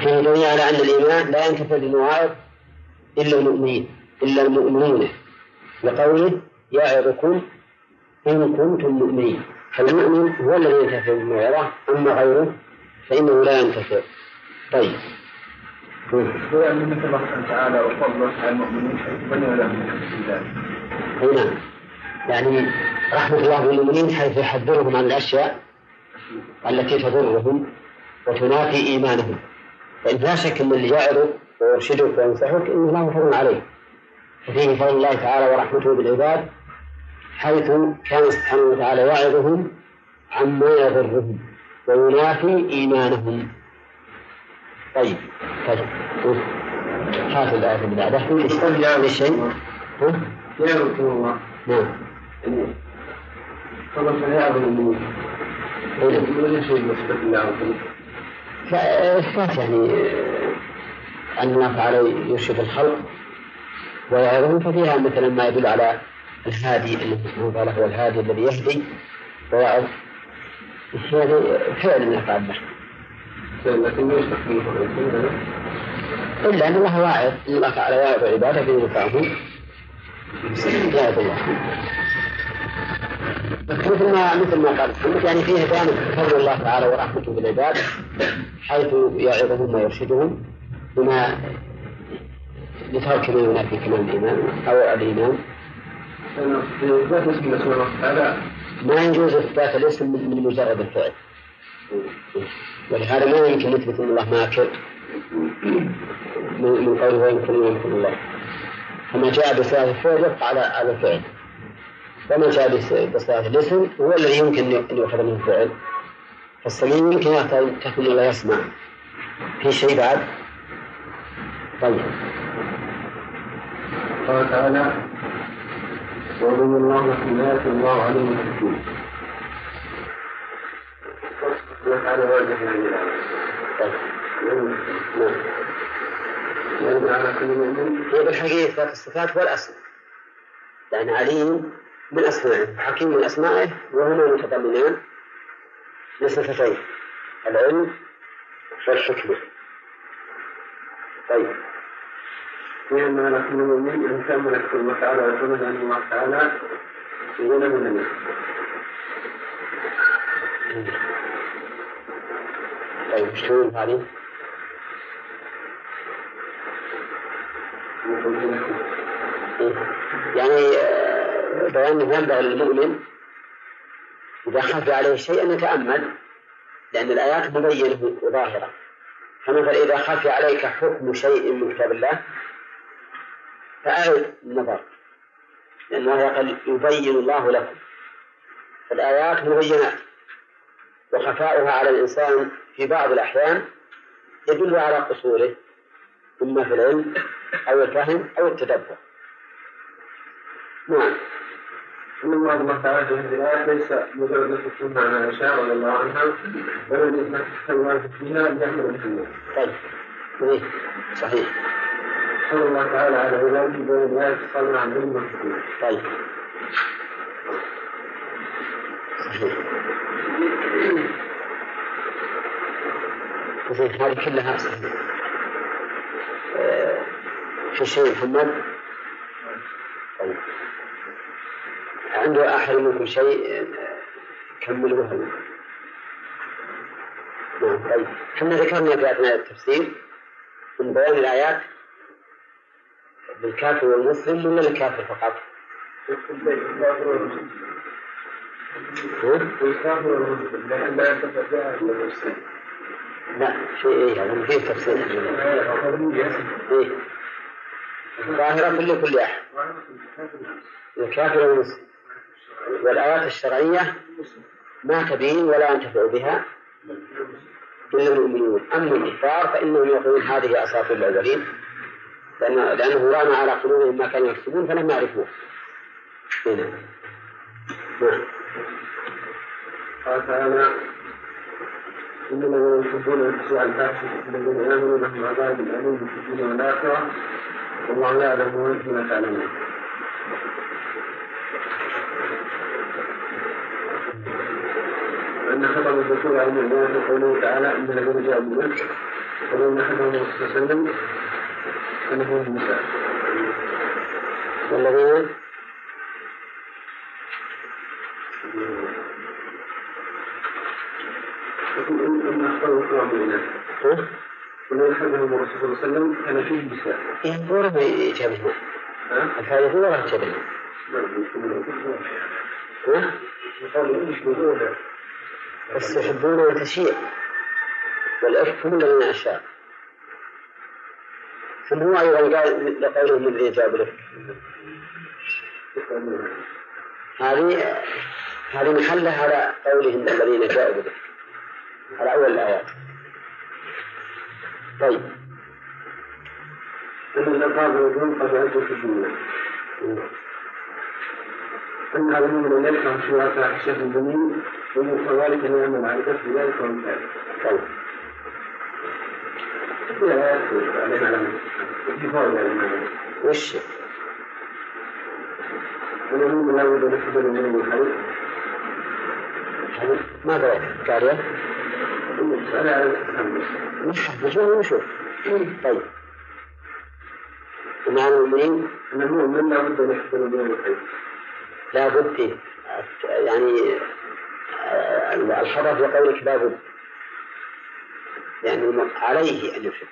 فيه دليل على أن الإيمان لا ينتفع بالمواعظ إلا المؤمنين إلا المؤمنون. لقوله يعظكم إن كنتم مؤمنين. فالمؤمن هو الذي ينتفع بالموعظة أما غيره فإنه لا ينتفع طيب. الله وتعالى وفضله على المؤمنين حيث بنوا لهم أي نعم يعني رحمة الله بالمؤمنين حيث يحذرهم عن الأشياء التي تضرهم وتنافي إيمانهم. فإن لا شك أن اللي يعظك ويرشدك وينصحك إنه له فضل عليه. ففيه فضل الله تعالى ورحمته بالعباد حيث كان سبحانه وتعالى يعظهم عما يضرهم وينافي إيمانهم. طيب طيب هات الآية اللي بعدها ليش شيء؟ ها؟ يا رسول الله. نعم نعم. ولا شيء مثبت الله؟ فإثبات يعني أن الله تعالى يرشد الخلق ويعظهم ففيها مثلا ما يدل على الهادي الذي سبحانه وتعالى هو الهادي الذي يهدي ويعظ هذه فعل من أفعال البشر إلا أن الله واعظ. أن الله تعالى يعظ عبادة بينفعهم يعظ الله مثل ما مثل ما قال محمد يعني فيه بيان فضل الله تعالى ورحمته بالعباد حيث يعظهم ويرشدهم بما لترك ما ينافي كمال الإيمان أو الإيمان. إثبات اسم الله سبحانه وتعالى ما يجوز إثبات الاسم من مجرد الفعل. ولهذا ما يمكن نثبت أن الله ماكر من قوله ويمكن ويمكن الله. فما جاء بصيغه الفعل يبقى على الفعل وما جاء بص- بصيغه الاسم هو الذي يمكن أن يؤخذ منه الفعل فالسميع يمكن يحتمل تكون لا يسمع. في شيء بعد؟ طيب. قال تعالى وضم الله آيات الله عليم حكيم. يعني على كل مؤمن هي بالحقيقة الصفات والأسماء. لأن عليم من أسمائه حكيم من أسمائه وهما متضمنان لصفتين العلم والحكمة. طيب. لأن على كل مؤمن أن تأمل كل الله تعالى ويقول أن الله تعالى يقول من الناس. يقول لكم إيه؟ يعني آه، بيان أنه ينبغي للمؤمن إذا خفي عليه شيء أن يتأمل لأن الآيات مبينة وظاهرة فمثلا إذا خفي عليك حكم شيء من كتاب الله فأعد النظر لأن الله قال يبين الله لكم فالآيات مبينات وخفاؤها على الإنسان في بعض الأحيان يدل على قصوره إما في العلم أو الفهم أو التدبر. نعم. إن الله تعالى في هذه الآية ليس مجرد الحكم مع عائشة رضي الله عنها بل الإنسان تحول فيها ليعمل بها طيب. إيه صحيح. صلى الله تعالى على عباده بين الآية الصادرة عن علم والحكمة طيب. صحيح زين هذه كلها صحيح آه، في شيء محمد طيب عنده أحد منكم شيء آه، كملوه نعم طيب إحنا ذكرنا في أثناء التفسير من بيان الآيات بالكافر والمسلم ولا الكافر فقط؟ ها؟ والكافر والمسلم لكن لا ينتفع بها إلا المسلم لا شيء إيه هذا فيه تفسير إيه. ظاهرة لكل أحد الكافر والمسلم. والآيات الشرعية ما تبين ولا ينتفع بها إلا المؤمنون. أما الكفار فإنهم يقولون هذه أساطير الأولين. لأن لأنه ران على قلوبهم ما كانوا يكسبون فلم يعرفوه. هنا نعم. قال تعالى إن الذين يحبون أن تشيع الفاحشة الذين آمنوا لهم عذاب أليم في الدنيا والآخرة. والله يعلم وأنتم لا تعلمون. وأن خطب الذكور على المؤمنين في قوله تعالى إن الذين جاءوا بالنفس ولو نحبهم الرسول صلى الله عليه وسلم أنه النساء والذين صلى الله عليه وسلم كان فيه إيه ورد يجابهنا ها؟ الفائدة ورد يشبهون بس يحبون أن تشيع والإفك هم الذين أشاء ثم هو أيضا قال لقوله من الذي جاء بالإفك هذه هذه محلها على قولهم الذين جاءوا بالإفك على أول الآيات. طيب. أن الألقاب والجن قد عدوا في الدنيا. أن العالمين من يكره شركاء الشيخ الجميل ومن كذلك لأن معرفته بذلك ومثاله. طيب. في آيات علينا على في فائدة لنا وش؟ ونقول لا بد من حضور من الحديث ما قرأت نشوف نشوف طيب ومع المؤمنين المؤمن لا بد من حضور من الحديث لا بد فيه يعني آه، الحرف بقولك لا بد يعني عليه أن يحب.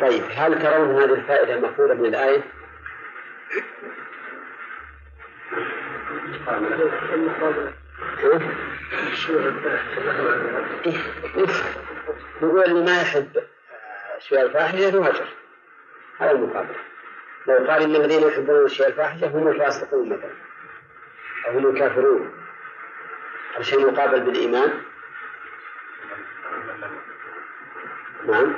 طيب هل ترون هذه الفائدة مفهومة من الآية؟ نفهم. نقول اللي ما يحب الشيء الفاحشة يهاجر هذا المقابل. لو قال إن الذين يحبون الشيء الفاحشة هم الفاسقون مثلا أو هم الكافرون. هذا شيء مقابل بالإيمان. نعم.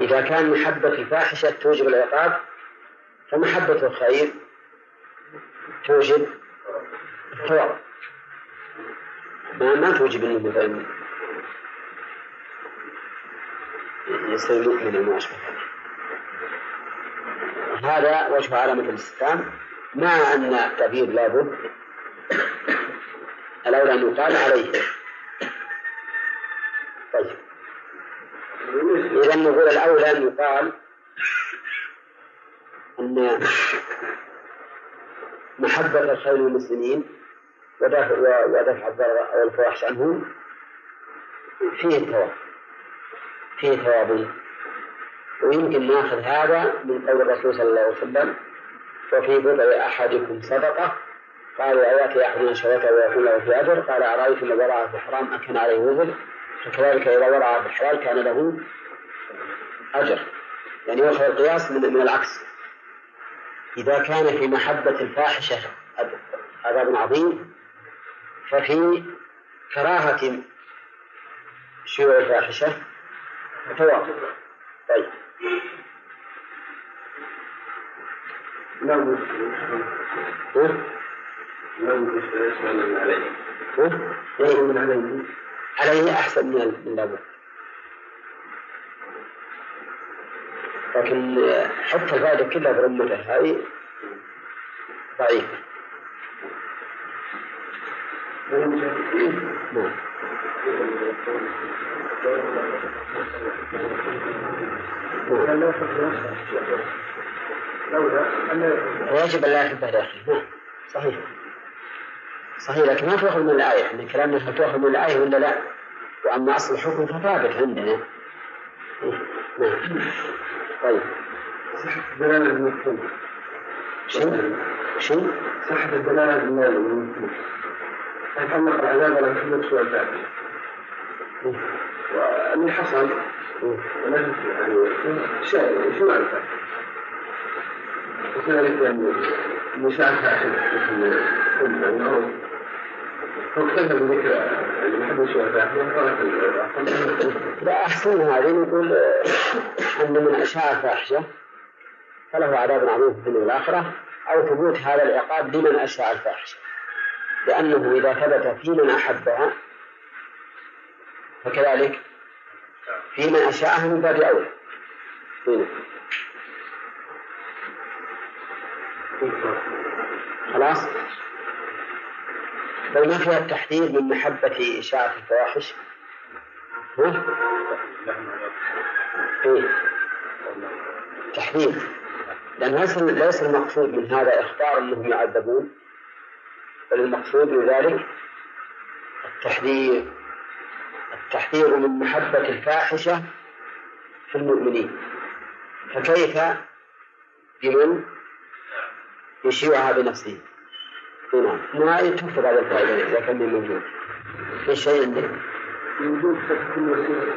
إذا كان محبة الفاحشة توجب العقاب فمحبة الخير توجب الثواب ما ما توجب إنه مثلا يصير مؤمنا وما اشبه ذلك هذا وجه علامة الاستفهام. مع أن التعبير لابد الأولى أن يقال عليه. طيب. إذا نقول الأولى أن يقال أن محبة الخير للمسلمين ودفع ودفع الضرر أو الفواحش عنهم. فيه ثواب فيه ثواب ويمكن ناخذ هذا من قول الرسول صلى الله عليه وسلم وفي بضع أحدكم صدقة. قالوا أياتي أحدنا شركة ويكون له في أجر. قال أرأيتم لو ورع في الحرام أكن عليه وزر؟ فكذلك إذا ورع في الحلال كان له أجر. يعني يؤخذ القياس من, من العكس. إذا كان في محبة الفاحشة عذاب عظيم ففي كراهة شيوع الفاحشة ثواب طيب. لا عليه؟ من عليه عليه أحسن من من لابد لكن حتى الفائدة كلها برمته هذه ضعيفة. ويجب أن لا داخل. نعم صحيح. صحيح لكن ما تؤخذ من الآية. إحنا كلامنا هل تؤخذ من الآية ولا لا؟ وأما أصل الحكم فثابت عندنا. نعم. طيب. دلالة المفهوم شنو؟ شنو؟ صحة الدلالة المفهوم يتعلق العذاب على محمد سوى الفاتحة واللي حصل. ولكن يعني شيء شو الفاتحة وكذلك يعني مشاهدة مثل لا أحسن هذه نقول أن من أشاع الفاحشة فله عذاب عظيم في الدنيا والآخرة. أو ثبوت هذا العقاب لمن أشاع الفاحشة. لأنه إذا ثبت في من أحبها فكذلك في من أشاءها من باب أولى. خلاص؟ بل ما فيها التحذير من محبة إشاعة الفواحش. ها؟ إيه؟ تحذير. لأن ليس المقصود من هذا إخبار أنهم يعذبون بل المقصود من ذلك التحذير. التحذير من محبة الفاحشة في المؤمنين. فكيف بمن يشيعها بنفسه؟ نعم. ما تفرض هذه الفائدة إذا كان موجود. في شيء عندك وجود كل وسيلة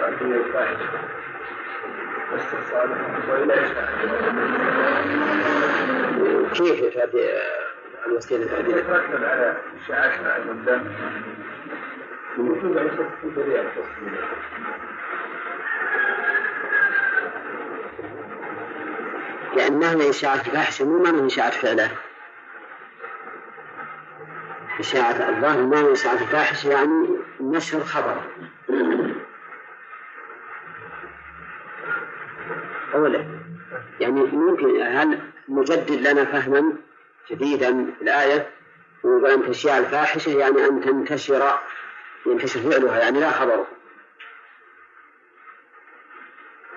وإلى كيف تؤدي الوسيلة تؤدي يترتب على إشاعتها قدام المفروض أن يصير في طريقة لأن معنى إشاعة الفاحشة مو معنى إشاعة فعله إشاعة الظاهر معنى إشاعة الفاحشة يعني نشر خبر. أولا يعني ممكن هل نجدد لنا فهما جديدا الآية؟ وأن أن تشيع الفاحشة يعني أن تنتشر ينتشر فعلها يعني لا خبره.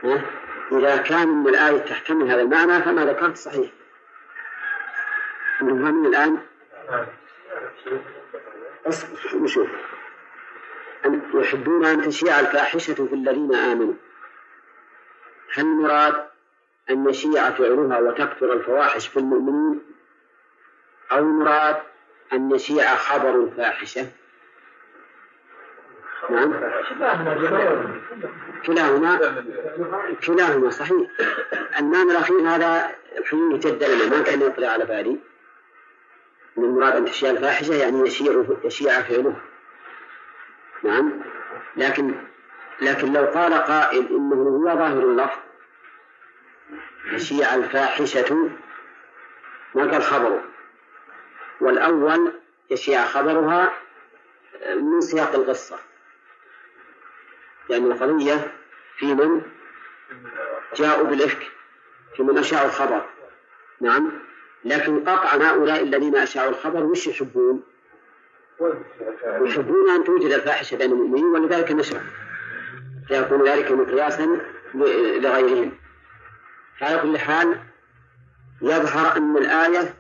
ها؟ إذا كان من الآية تحتمل هذا المعنى فما ذكرت صحيح. من الآن؟ اصبر أن يحبون أن تشيع الفاحشة في الذين آمنوا. هل المراد أن يشيع فعلها وتكثر الفواحش في المؤمنين؟ أو المراد أن يشيع خبر الفاحشة؟ نعم. كلاهما كلاهما صحيح. المعنى الأخير هذا الحين جد لنا ما كان يطلع على بالي. من المراد أن تشيع الفاحشة يعني يشيع يشيع فعله. نعم. لكن لكن لو قال قائل إنه هو ظاهر اللفظ يشيع الفاحشة ما قال خبره. والأول يشيع خبرها من سياق القصة. يعني القضية في من جاءوا بالإفك في من أشاعوا الخبر. نعم. لكن قطعا هؤلاء الذين أشاعوا الخبر وش يحبون؟ يحبون أن توجد الفاحشة بين المؤمنين ولذلك نشر. فيكون ذلك مقياسا لغيرهم. على كل حال يظهر أن الآية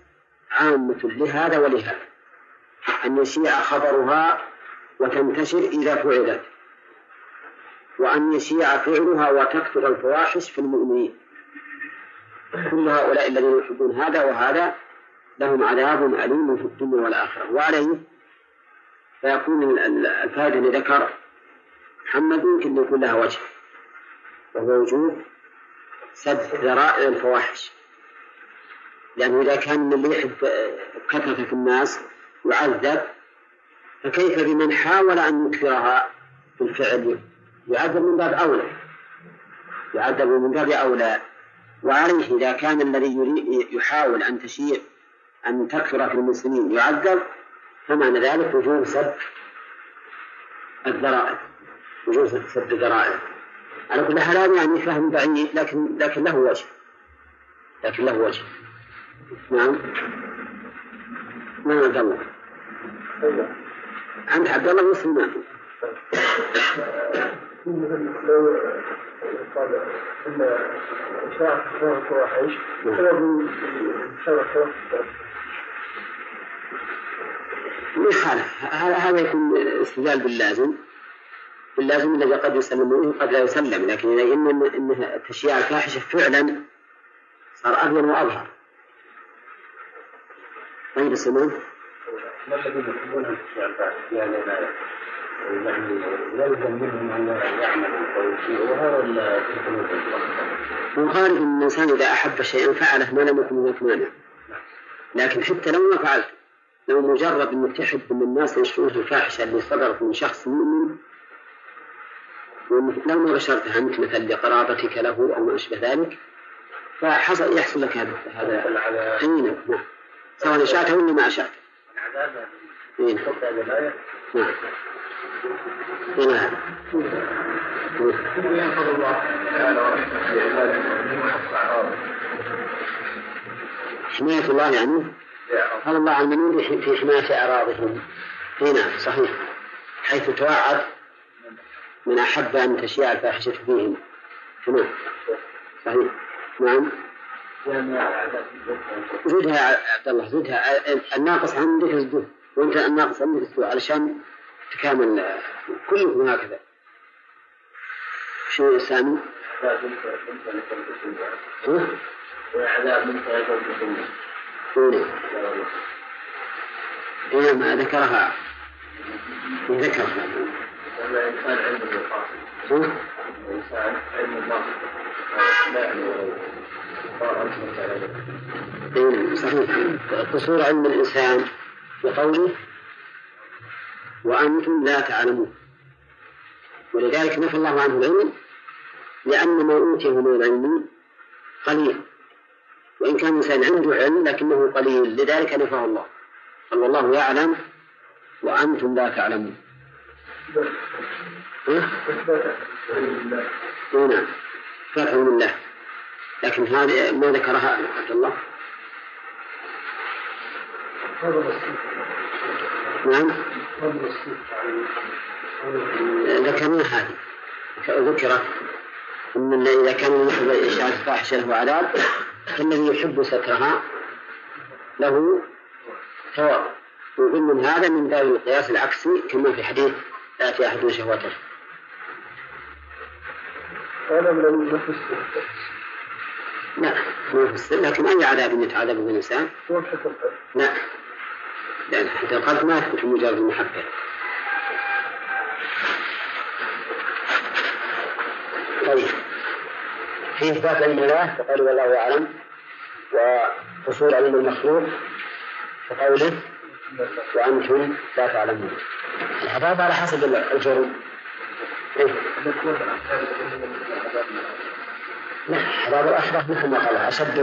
عامة لهذا ولهذا. أن يشيع خبرها وتنتشر إذا فعلت. وأن يشيع فعلها وتكثر الفواحش في المؤمنين. كل هؤلاء الذين يحبون هذا وهذا لهم عذاب أليم في الدنيا والآخرة. وعليه فيكون الفائدة اللي ذكر محمد يمكن يكون لها وجه وهو وجود سد ذرائع الفواحش. لأنه إذا كان اللي يحب كثرة في الناس يعذب فكيف بمن حاول أن يكثرها بالفعل يعذب من باب أولى. يعذب من باب أولى. وعليه إذا كان الذي يحاول أن تشيع أن تكثر في المسلمين يعذب فمعنى ذلك وجوب سد الذرائع. وجوب سد الذرائع. على كل حال هذا يعني فهم بعيد لكن لكن له وجه. لكن له وجه. نعم. نعم عبد الله. عند عبد الله مسلم قال إن اشاعه الفواحش سبب شر يخالف هذا يكون استدلال باللازم. باللازم الذي قد يسلم قد لا يسلم لكن إذا ان ان تشييع الفاحشة فعلا صار ابين وأظهر. طيب السلام ما الذين يحبون تشييع الفاحشة؟ يعني يعني يلزم منهم ان يعملوا ولا الإنسان إذا أحب شيئا فعله ما لم يكن هناك مانع. لكن حتى لو ما فعلت لو مجرد إنك تحب إن الناس يشوفون الفاحشة اللي صدرت من شخص مؤمن لو ما بشرتها انت مثلا لقرابتك له أو ما أشبه ذلك فحصل يحصل لك هذا هذا اي نعم. سواء اشاته ولا ما اشاته. اي نعم. حماية الله يعني؟ قال الله عن المؤمنين في حماية أعراضهم. إي نعم صحيح. حيث توعد من أحب أن تشيع الفاحشة فيهم. تمام. صحيح. نعم. زدها يا عبد الله زدها. الناقص عندك زده وأنت الناقص عندك زده علشان تكامل كلكم هكذا. شو سامي؟ وعذاب من إيه ما ذكرها. ذكرها. الإنسان عنده القاصد الإنسان علم الباطل لا يعلم إيه صحيح. قصور علم الإنسان بقوله وأنتم لا تعلمون. ولذلك نفى الله عنه العلم لأن ما أوتيه من العلم قليل. وإن كان الإنسان عنده علم لكنه قليل لذلك نفاه الله. قال والله يعلم وأنتم لا تعلمون. نعم. فتح من الله. لكن هذه ما ذكرها عبد الله. نعم. ذكرنا هذه. ذكرت. أن إذا كان يحب إشاعة الفاحشة له عذاب فالذي يحب سترها له ثواب. ومن هذا من باب القياس العكسي كما في حديث يأتي أحد شهوته. لا ما في السر لكن أي عذاب يتعذب به الإنسان لا. لأن حتى القلب ما يثبت مجرد المحبة. طيب. في إثبات علم الله فقالوا والله أعلم. وحصول علم المخلوق كقوله وأنتم لا تعلمون. العذاب على حسب الجرم. إيه؟ لا عذاب الآخرة مثل ما قال أشد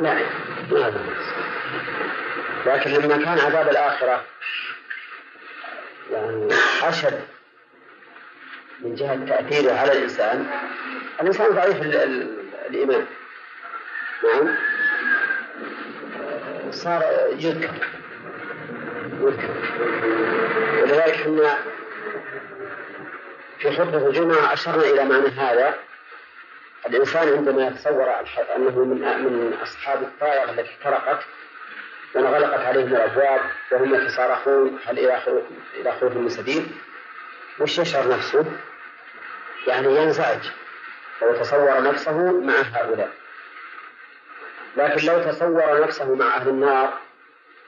لا ما لكن لما كان عذاب الآخرة يعني أشد من جهة تأثيره على الإنسان الإنسان ضعيف الإيمان. نعم. صار يذكر. يذكر. ولذلك إحنا في خطبة الجمعة أشرنا إلى معنى هذا. الإنسان عندما يتصور أنه من من أصحاب الطائرة التي احترقت وانغلقت عليهم الأبواب وهم يتصارخون هل إلى خروج من سبيل؟ وش يشعر نفسه؟ يعني ينزعج. ويتصور نفسه مع هؤلاء. لكن لو تصور نفسه مع أهل النار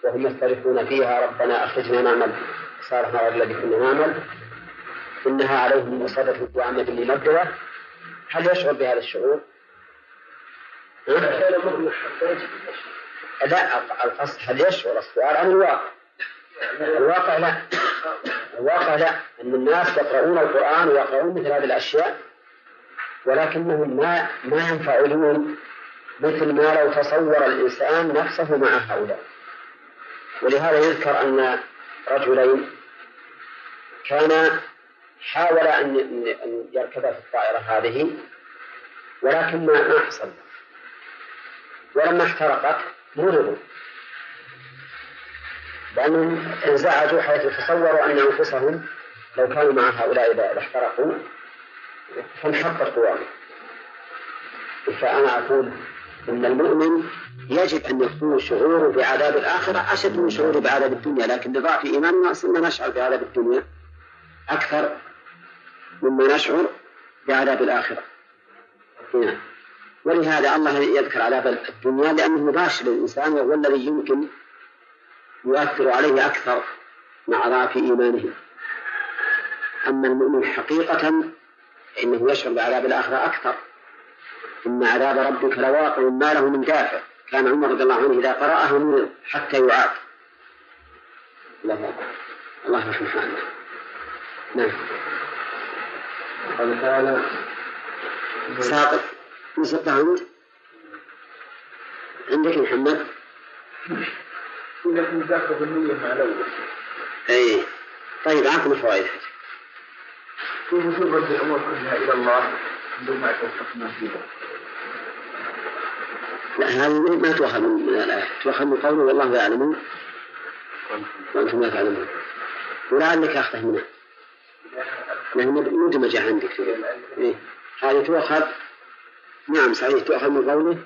وهم يختلفون فيها ربنا أخرجنا نعمل صالح الذي كنا نعمل. إنها عليهم مصدة وعمد ممددة هل يشعر بهذا الشعور؟ لا القصد هل يشعر؟ السؤال عن الواقع. الواقع لا. الواقع لا. أن الناس يقرؤون القرآن ويقرؤون مثل هذه الأشياء ولكنهم ما ما ينفعلون مثل ما لو تصور الإنسان نفسه مع هؤلاء. ولهذا يذكر أن رجلين كانا حاولا أن يركبا في الطائرة هذه ولكن ما ما حصل. ولما احترقت مرضوا. لأنهم انزعجوا حيث تصوروا أن أنفسهم لو كانوا مع هؤلاء إذا احترقوا فانحطت قواهم فأنا أقول أن المؤمن يجب أن يكون شعوره بعذاب الآخرة أشد من شعوره بعذاب الدنيا لكن لضعف إيماننا أصلنا نشعر بعذاب الدنيا أكثر مما نشعر بعذاب الآخرة. هنا ولهذا الله يذكر عذاب الدنيا لأنه مباشر للإنسان وهو الذي يمكن يؤثر عليه أكثر مع ضعف إيمانه. أما المؤمن حقيقة فإنه يشعر بعذاب الآخرة أكثر. إن عذاب ربك لواقع ما له من دافع. كان عمر رضي الله عنه إذا قرأه مرض حتى يعاد الله الله يرحمه نعم. قال تعالى ساقط نسقط عند عندك محمد؟ لكن ذاك بالنية مع الأول. اي طيب عطنا فوائد. كيف وصول رد الأمور كلها إلى الله بدون ما توفقنا فيها؟ لا هذه ما تؤخذ من الآية. تؤخذ من قوله والله يعلم. وأنتم لا تعلمون. ولعلك أخطأ منها. لأنه مدمجة عندك إيه؟ هذه تؤخذ نعم صحيح تؤخذ من قوله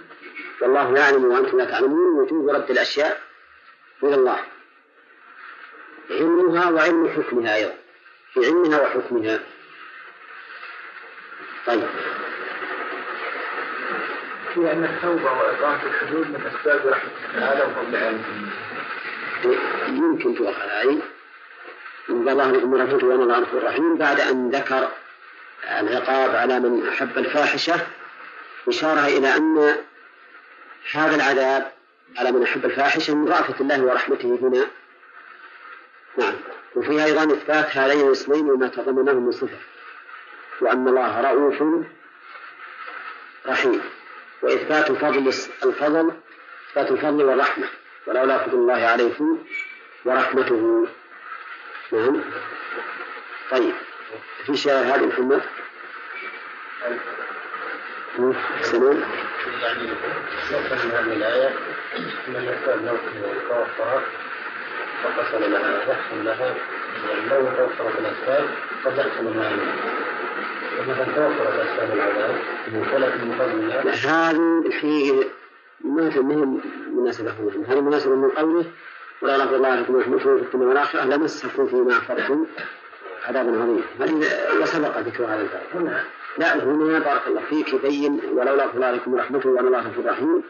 والله يعلم وأنتم لا تعلمون وجوب رد الأشياء إلى الله. علمها وعلم حكمها أيضا. في علمها وحكمها. طيب. في أن التوبة وإقامة الحدود من أسباب رحمة تعالى وفضل يمكن تؤخذ هذه من الله لكم رحمته وأنا الله غفور رحيم بعد أن ذكر العقاب على من أحب الفاحشة إشارة إلى أن هذا العذاب على من أحب الفاحشة من رأفة الله ورحمته هنا. نعم. وفيها أيضا إثبات هذين الاسمين وما تضمنه من صفة. وأن الله رؤوف رحيم. وإثبات فضل الفضل إثبات الفضل والرحمة. ولولا فضل الله عليكم ورحمته. نعم. طيب. في شيء هذه محمد؟ سلام. يعني نفهم هذه الآية أن الإنسان لو توفر فقصر لها يحصل لها لو توفرت الأسباب قد يحصل ما مثلا توفرت أسباب العذاب ولكن من فضل الله هذه الحقيقة ما في مناسبة هذه مناسبة من قوله ولا رضي الله لكم ورحمته في الدنيا والآخرة لمسكم فيما أفضتم عذاب عظيم هذه وسبق ذكر هذا الباب. لا هنا بارك الله فيك يبين ولولا فضلكم ورحمته وأن الله غفور رحيم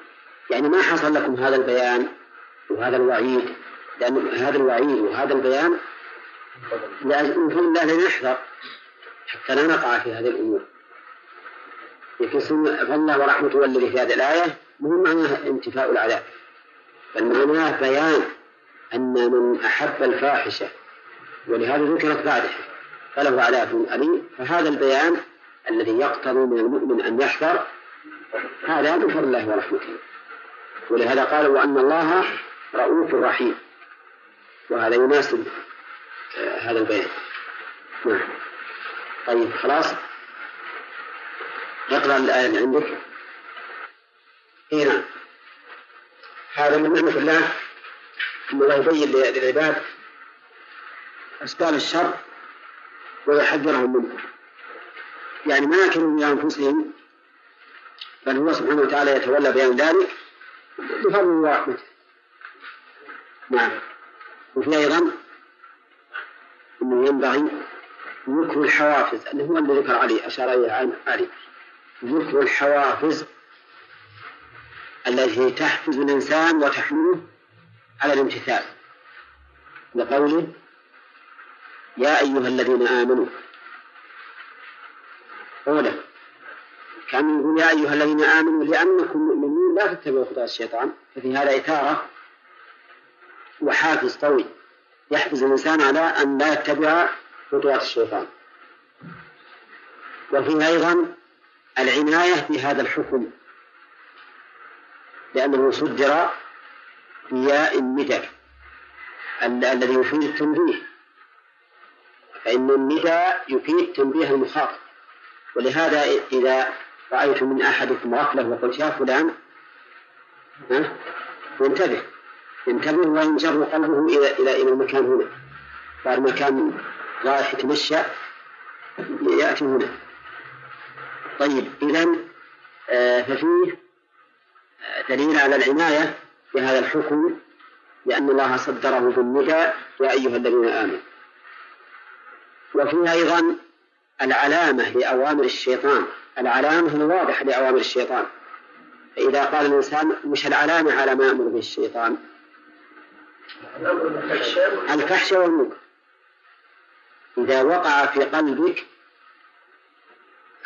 يعني ما حصل لكم هذا البيان وهذا الوعيد لأن هذا الوعيد وهذا البيان من فضل الله لنحذر حتى لا نقع في هذه الأمور. لكن فضل الله ورحمته الذي في هذه الآية مو معناه انتفاء العذاب بل معناه بيان. أن من أحب الفاحشة ولهذا ذكرت بعده فله عذاب أليم. فهذا البيان الذي يقتضي من المؤمن أن يحذر هذا من فضل الله ورحمته. ولهذا قال وأن الله رؤوف رحيم. وهذا يناسب آه، هذا البيان. نعم. طيب خلاص؟ اقرأ الآية عندك. اي نعم. هذا من نعمة الله. أن الله يبين للعباد أسباب الشر ويحذرهم منه يعني ما يكلوا بأنفسهم بل هو سبحانه وتعالى يتولى بيان ذلك بفضل ورحمته نعم. وفي أيضا أنه ينبغي ذكر الحوافز اللي هو اللي ذكر علي أشار إليه علي. ذكر الحوافز التي تحفز الإنسان وتحمله على الامتثال لقوله يا أيها الذين آمنوا. أولا كأن يقول يا أيها الذين آمنوا لأنكم مؤمنون لا تتبعوا خطى الشيطان. ففي هذا إثارة وحافز قوي يحفز الإنسان على أن لا يتبع خطوات الشيطان. وفيه أيضا العناية بهذا الحكم لأنه صدر بياء الندى الذي يفيد التنبيه. فإن النداء يفيد تنبيه المخاطب. ولهذا إذا رأيت من أحدكم غفلة وقلت يا فلان ها انتبه. انتبه وينجر قلبه إلى إلى إلى المكان هنا. بعد ما كان رايح يتمشى يأتي هنا. طيب إذا آه، ففيه دليل على العناية بهذا الحكم لأن الله صدره بالندى يا أيها الذين آمنوا. وفيه أيضا العلامة لأوامر الشيطان. العلامة الواضحة لأوامر الشيطان. فإذا قال الإنسان مش العلامة على ما يأمر به الشيطان؟ الفحش والمنكر. إذا وقع في قلبك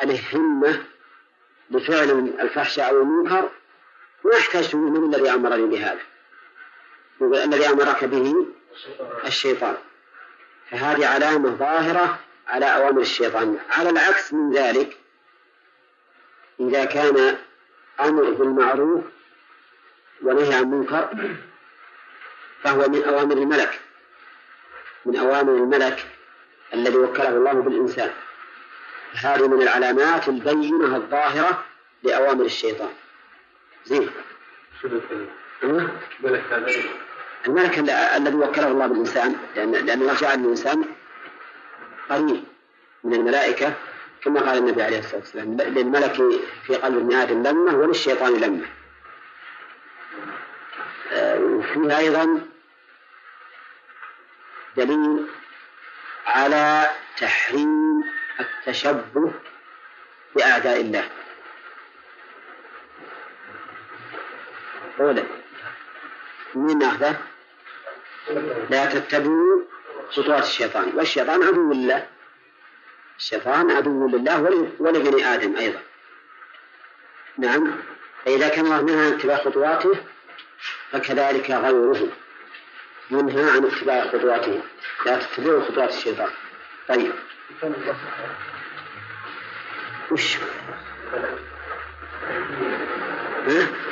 عليه همة لفعل الفحشاء أو المنكر ما يحتاج من الذي أمرني بهذا؟ يقول الذي أمرك به الشيطان. فهذه علامة ظاهرة على أوامر الشيطان. على العكس من ذلك إذا كان أمر بالمعروف ونهي عن منكر فهو من أوامر الملك. من أوامر الملك الذي وكله الله بالإنسان. هذه من العلامات البينة الظاهرة لأوامر الشيطان. زين. الملك الذي وكله الله بالإنسان لأن لأنه جعل الإنسان قريب من الملائكة كما قال النبي عليه الصلاة والسلام للملك في قلب ابن آدم لمة وللشيطان لمة. آه، وفيها أيضا دليل على تحريم التشبه بأعداء الله. أولا من ناخذه؟ لا تتبعوا خطوات الشيطان. والشيطان عدو لله. الشيطان عدو لله ولبني آدم أيضا. نعم. فإذا كان الله منها عن اتباع خطواته فكذلك غيره ينهى عن اتباع خطواته. لا تتبعوا خطوات الشيطان. طيب. وش؟ ها؟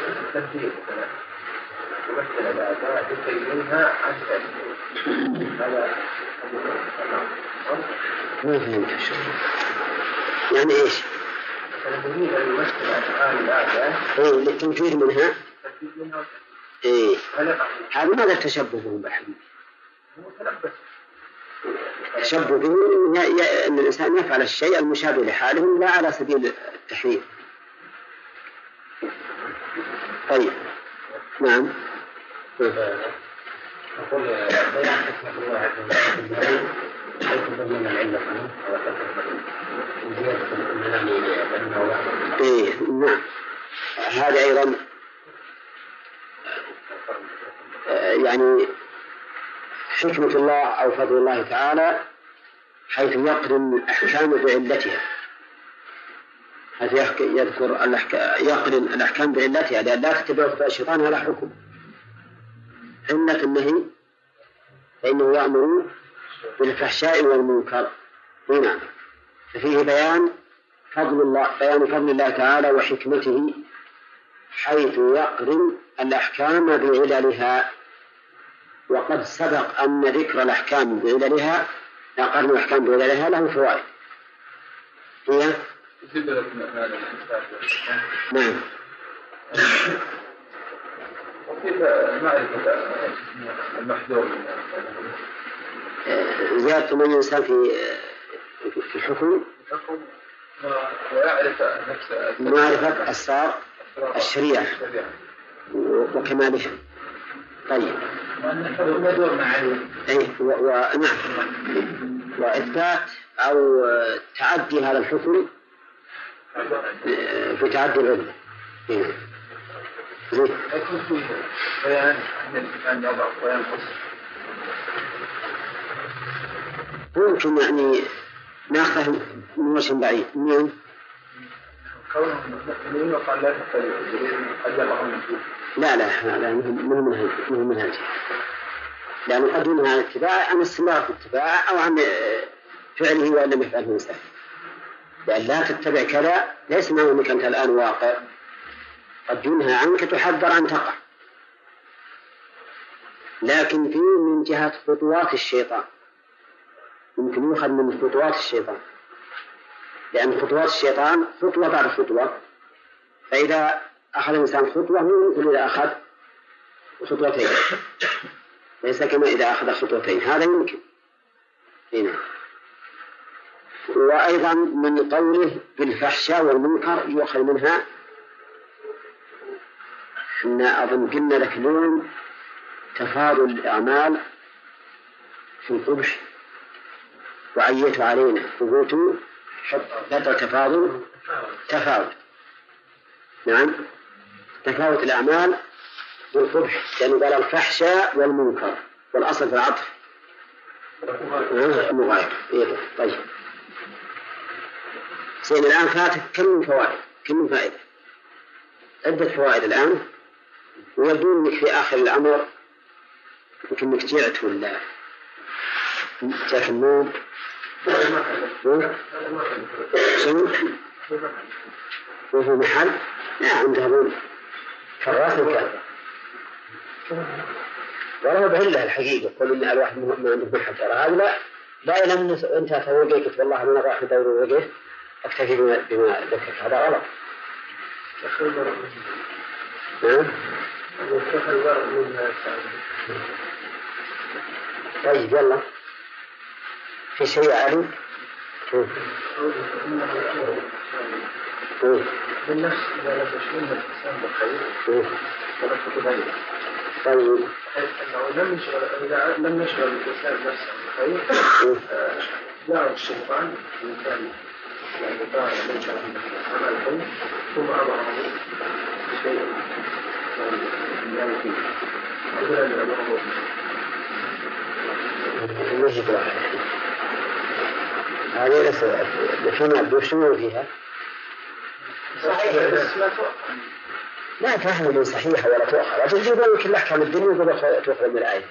ما فهمت يعني إيش؟ يريد ان يمثل افعال الاعداء إيه للتنفير منها. إيه. هذا ماذا التشبه بهم بالحديث؟ التشبه بهم أن الإنسان يفعل الشيء المشابه لحالهم لا على سبيل التحرير طيب. نعم. أقول بيان حكمة الله عز وجل حيث العلة وزيادة المنام لأنه إيه نعم. هذا أيضا يعني حكمة الله أو فضل الله تعالى حيث يقرن الأحكام بعلتها. حيث يذكر الأحكام يقرن الأحكام بعلتها لأن لا تتبع خطأ الشيطان هذا حكم. علة النهي فإنه يأمر بالفحشاء والمنكر. هنا. ففيه بيان فضل الله بيان فضل الله تعالى وحكمته حيث يقرن الأحكام بعللها. وقد سبق أن ذكر الأحكام بعللها قرن الأحكام بعللها له فوائد. هي نعم. وكيف معرفة المحذور من الإنسان في في الحكم ويعرف نفسه. معرفة أسرار الشريعة. وكمالها طيب. أي ونعم وإثبات أو تعدي هذا الحكم زين فيه بيان أن الإنسان يضعف وينقص ممكن يعني نأخذه من وجه بعيد. منين؟ كونهم مؤمنين وقال لا تتبعوا لا لا لا مو منهج مو منهج لأنه قد ينهى عن الاتباع عن استمرار في الاتباع أو عن فعله وإن لم يفعله إنسان لأن لا تتبع كذا ليس معنى أنك أنت الآن واقع. قد ينهى عنك تحذر أن تقع. لكن في من جهة خطوات الشيطان. يمكن يؤخذ من خطوات الشيطان. لأن خطوات الشيطان خطوة بعد خطوة. فإذا أخذ الإنسان خطوة مو مثل إذا أخذ خطوتين. ليس كما إذا أخذ خطوتين. هذا يمكن. هنا وأيضا من قوله بالفحشاء والمنكر يؤخذ منها. أن أظن قلنا لك اليوم تفاضل الأعمال في القبح. وعيت علينا. ثبوت بدل تفاضل. تفاوت. نعم. تفاوت الأعمال بالقبح لأنه قال الفحشاء والمنكر. والأصل في العطف. مغاير إيه طيب. زين الآن فاتك كم من فوائد؟ كم من فائدة؟ عدة فوائد الآن. ويبدو أنك في آخر الأمر يمكن أنك جعت ولا جاك النوم. شنو؟ وفي محل؟ لا عنده أظن كراس وكذا ولا بعلة الحقيقة. قول إن الواحد ما عنده محل ترى هذا لا لا أنت قلت والله أنا راح أدور وقف أكتفي بما, بما ذكرت هذا غلط. نعم. طيب يلا في شيء علي؟ بالنفس إذا لم يشغلها الإنسان بالخير فنفسه تبين طيب أنه لم يشغل إذا لم يشغل الإنسان نفسه بالخير جاء الشيطان الإنسان يعني ثم فيها؟ صحيح بس لا من صحيحة ولا تؤخر وتجيب لك كل أحكام الدنيا وتقول تؤخذ من الآية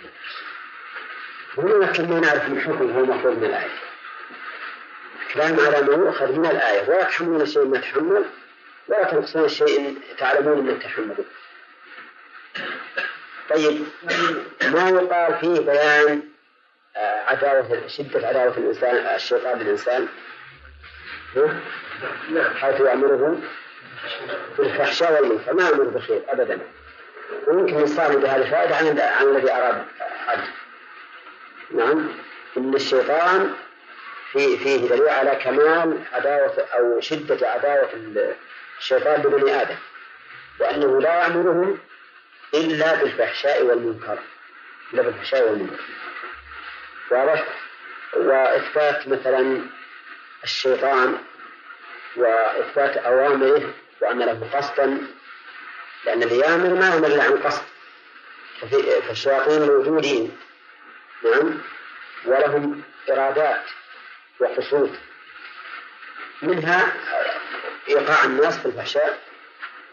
هنا لكن ما نعرف من حكم هو مأخوذ من الآية كلام على ما يؤخذ من الآية ولا تحملون شيء ما تحمل ولا تنقصون شيء تعلمون من تحمله طيب ما يقال فيه بيان آه، عداوة شدة عداوة الإنسان الشيطان للإنسان حيث يأمره بالفحشاء والمنكر. ما يأمر بخير أبدا. ويمكن يستعمل بهذه الفائدة عن عن الذي أراد. عدل نعم إن الشيطان في فيه دليل على كمال عداوة أو شدة عداوة الشيطان لبني آدم وأنه لا يأمرهم إلا بالفحشاء والمنكر إلا بالفحشاء والمنكر. واضح؟ وإثبات مثلا الشيطان وإثبات أوامره وأن له قصدا لأن اللي يأمر ما يأمر إلا عن قصد فالشياطين موجودين. نعم؟ ولهم إرادات. وقصود منها إيقاع الناس في الفحشاء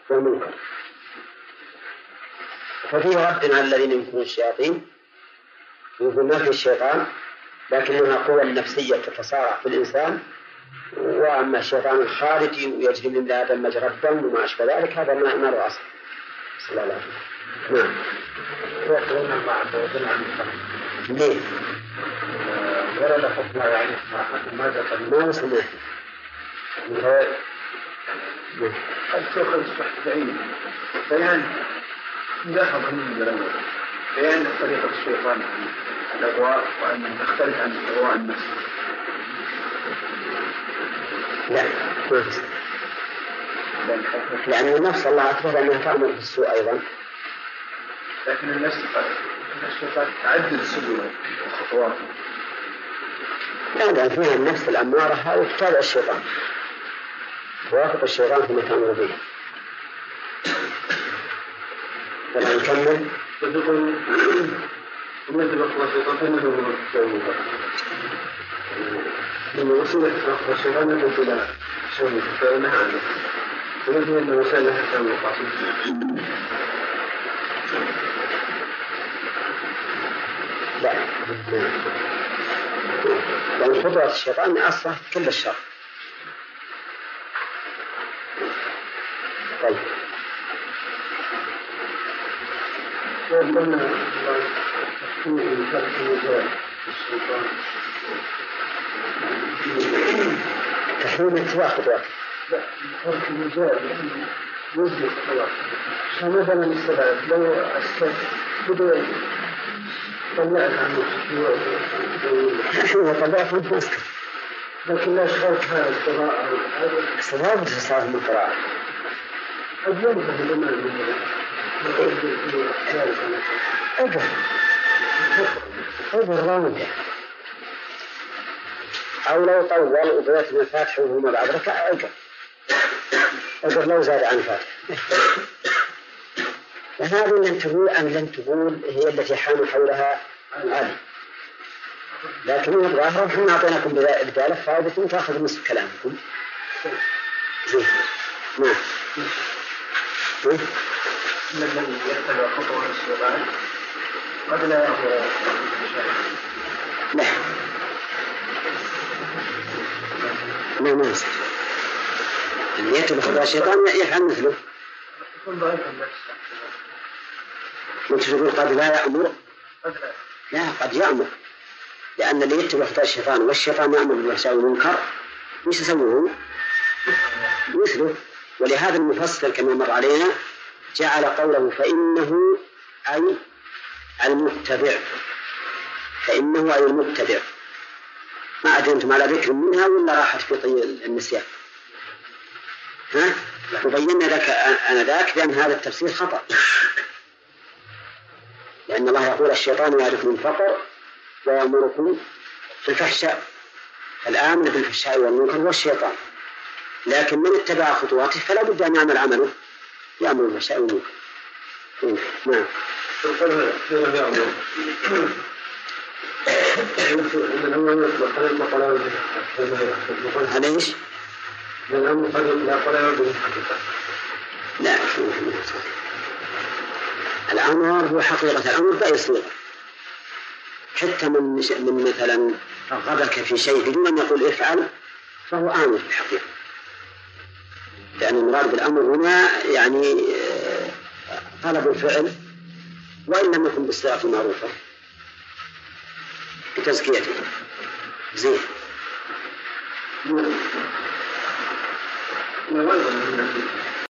والمنكر. ففيه رد على الذين يمكنون الشياطين يقول ما في الشيطان لكنها قوى نفسية تتصارع في الإنسان. وأما الشيطان الخارجي ويجري من آدم مجرى الدم وما أشبه ذلك هذا ما ما له أصل. صلى الله عليه وسلم. نعم. يقولون الله عز وجل عن الخلق ليه؟ ورد حكم يعني ما ذكر ما تؤخذ تحت بعيد. بيان. من الأول بيان طريقة الشيطان. عن الأغواء وأنه تختلف عن أغواء الناس. لا. ما في لأن النفس الله أكبر أنها تأمر بالسوء أيضا. لكن النفس الشيطان تعدد سبله وخطواته لأن فيها النفس الأمارة هذه تتابع الشيطان. توافق الشيطان فيما تأمر به ولا نكمل. لما وصلت الشيطان. إلى شر. فنهى عنه ويجب أن وسائل كان مقاصد لا لأن خطوة الشيطان أصلا كل الشر. طيب. الشيطان. تحريم اتباع خطوات لا ترك مجال لأنه يثبت خلاص فمثلا السبب لو وانت مسكت لكن لا اشتغلت هذا القراءة تصرف من القراءة قد في راوندة أو لو طول وبدأت من الفاتحة وهو بعد ركعة اقرا اقرا لو زاد عن الفاتحة وهذه لن تقول أم لن تقول هي التي حام حولها علي لكن الظاهر إحنا أعطيناكم بذلك فائدة تأخذ نصف كلامكم. زين. نعم. إيه؟ ان الذي يتبع خطوات الشيطان قد لا يرضى لا لا ما يصح اللي يتبع خطوات الشيطان يفعل مثله. يكون ضعيف النفس وانت تقول قد لا يأمر. لا قد يأمر. لأن اللي يتبع خطوات الشيطان والشيطان يأمر بالفحشاء والمنكر وش يسوون؟ مثله ولهذا المفسر كما مر علينا جعل قوله فإنه أي المتبع. فإنه أي المتبع. ما أدري أنتم على ذكر منها ولا راحت في طي النسيان. ها؟ وبينا ذاك أنا ذاك بأن هذا التفسير خطأ. لأن الله يقول الشيطان يعرفكم الفقر ويأمركم بالفحشاء. الآمر بالفحشاء والمنكر هو الشيطان لكن من اتبع خطواته فلا بد أن يعمل عمله. يأمر بالفحشاء والمنكر. نعم. إيش؟ لا الأمر هو حقيقة الأمر بأي صيغة حتى من من مثلا رغبك في شيء بدون أن يقول افعل فهو آمر في الحقيقة. لأن المراد بالأمر هنا يعني آه، طلب الفعل وإن لم يكن بالصيغة المعروفة بتزكيته. زين. وأيضا من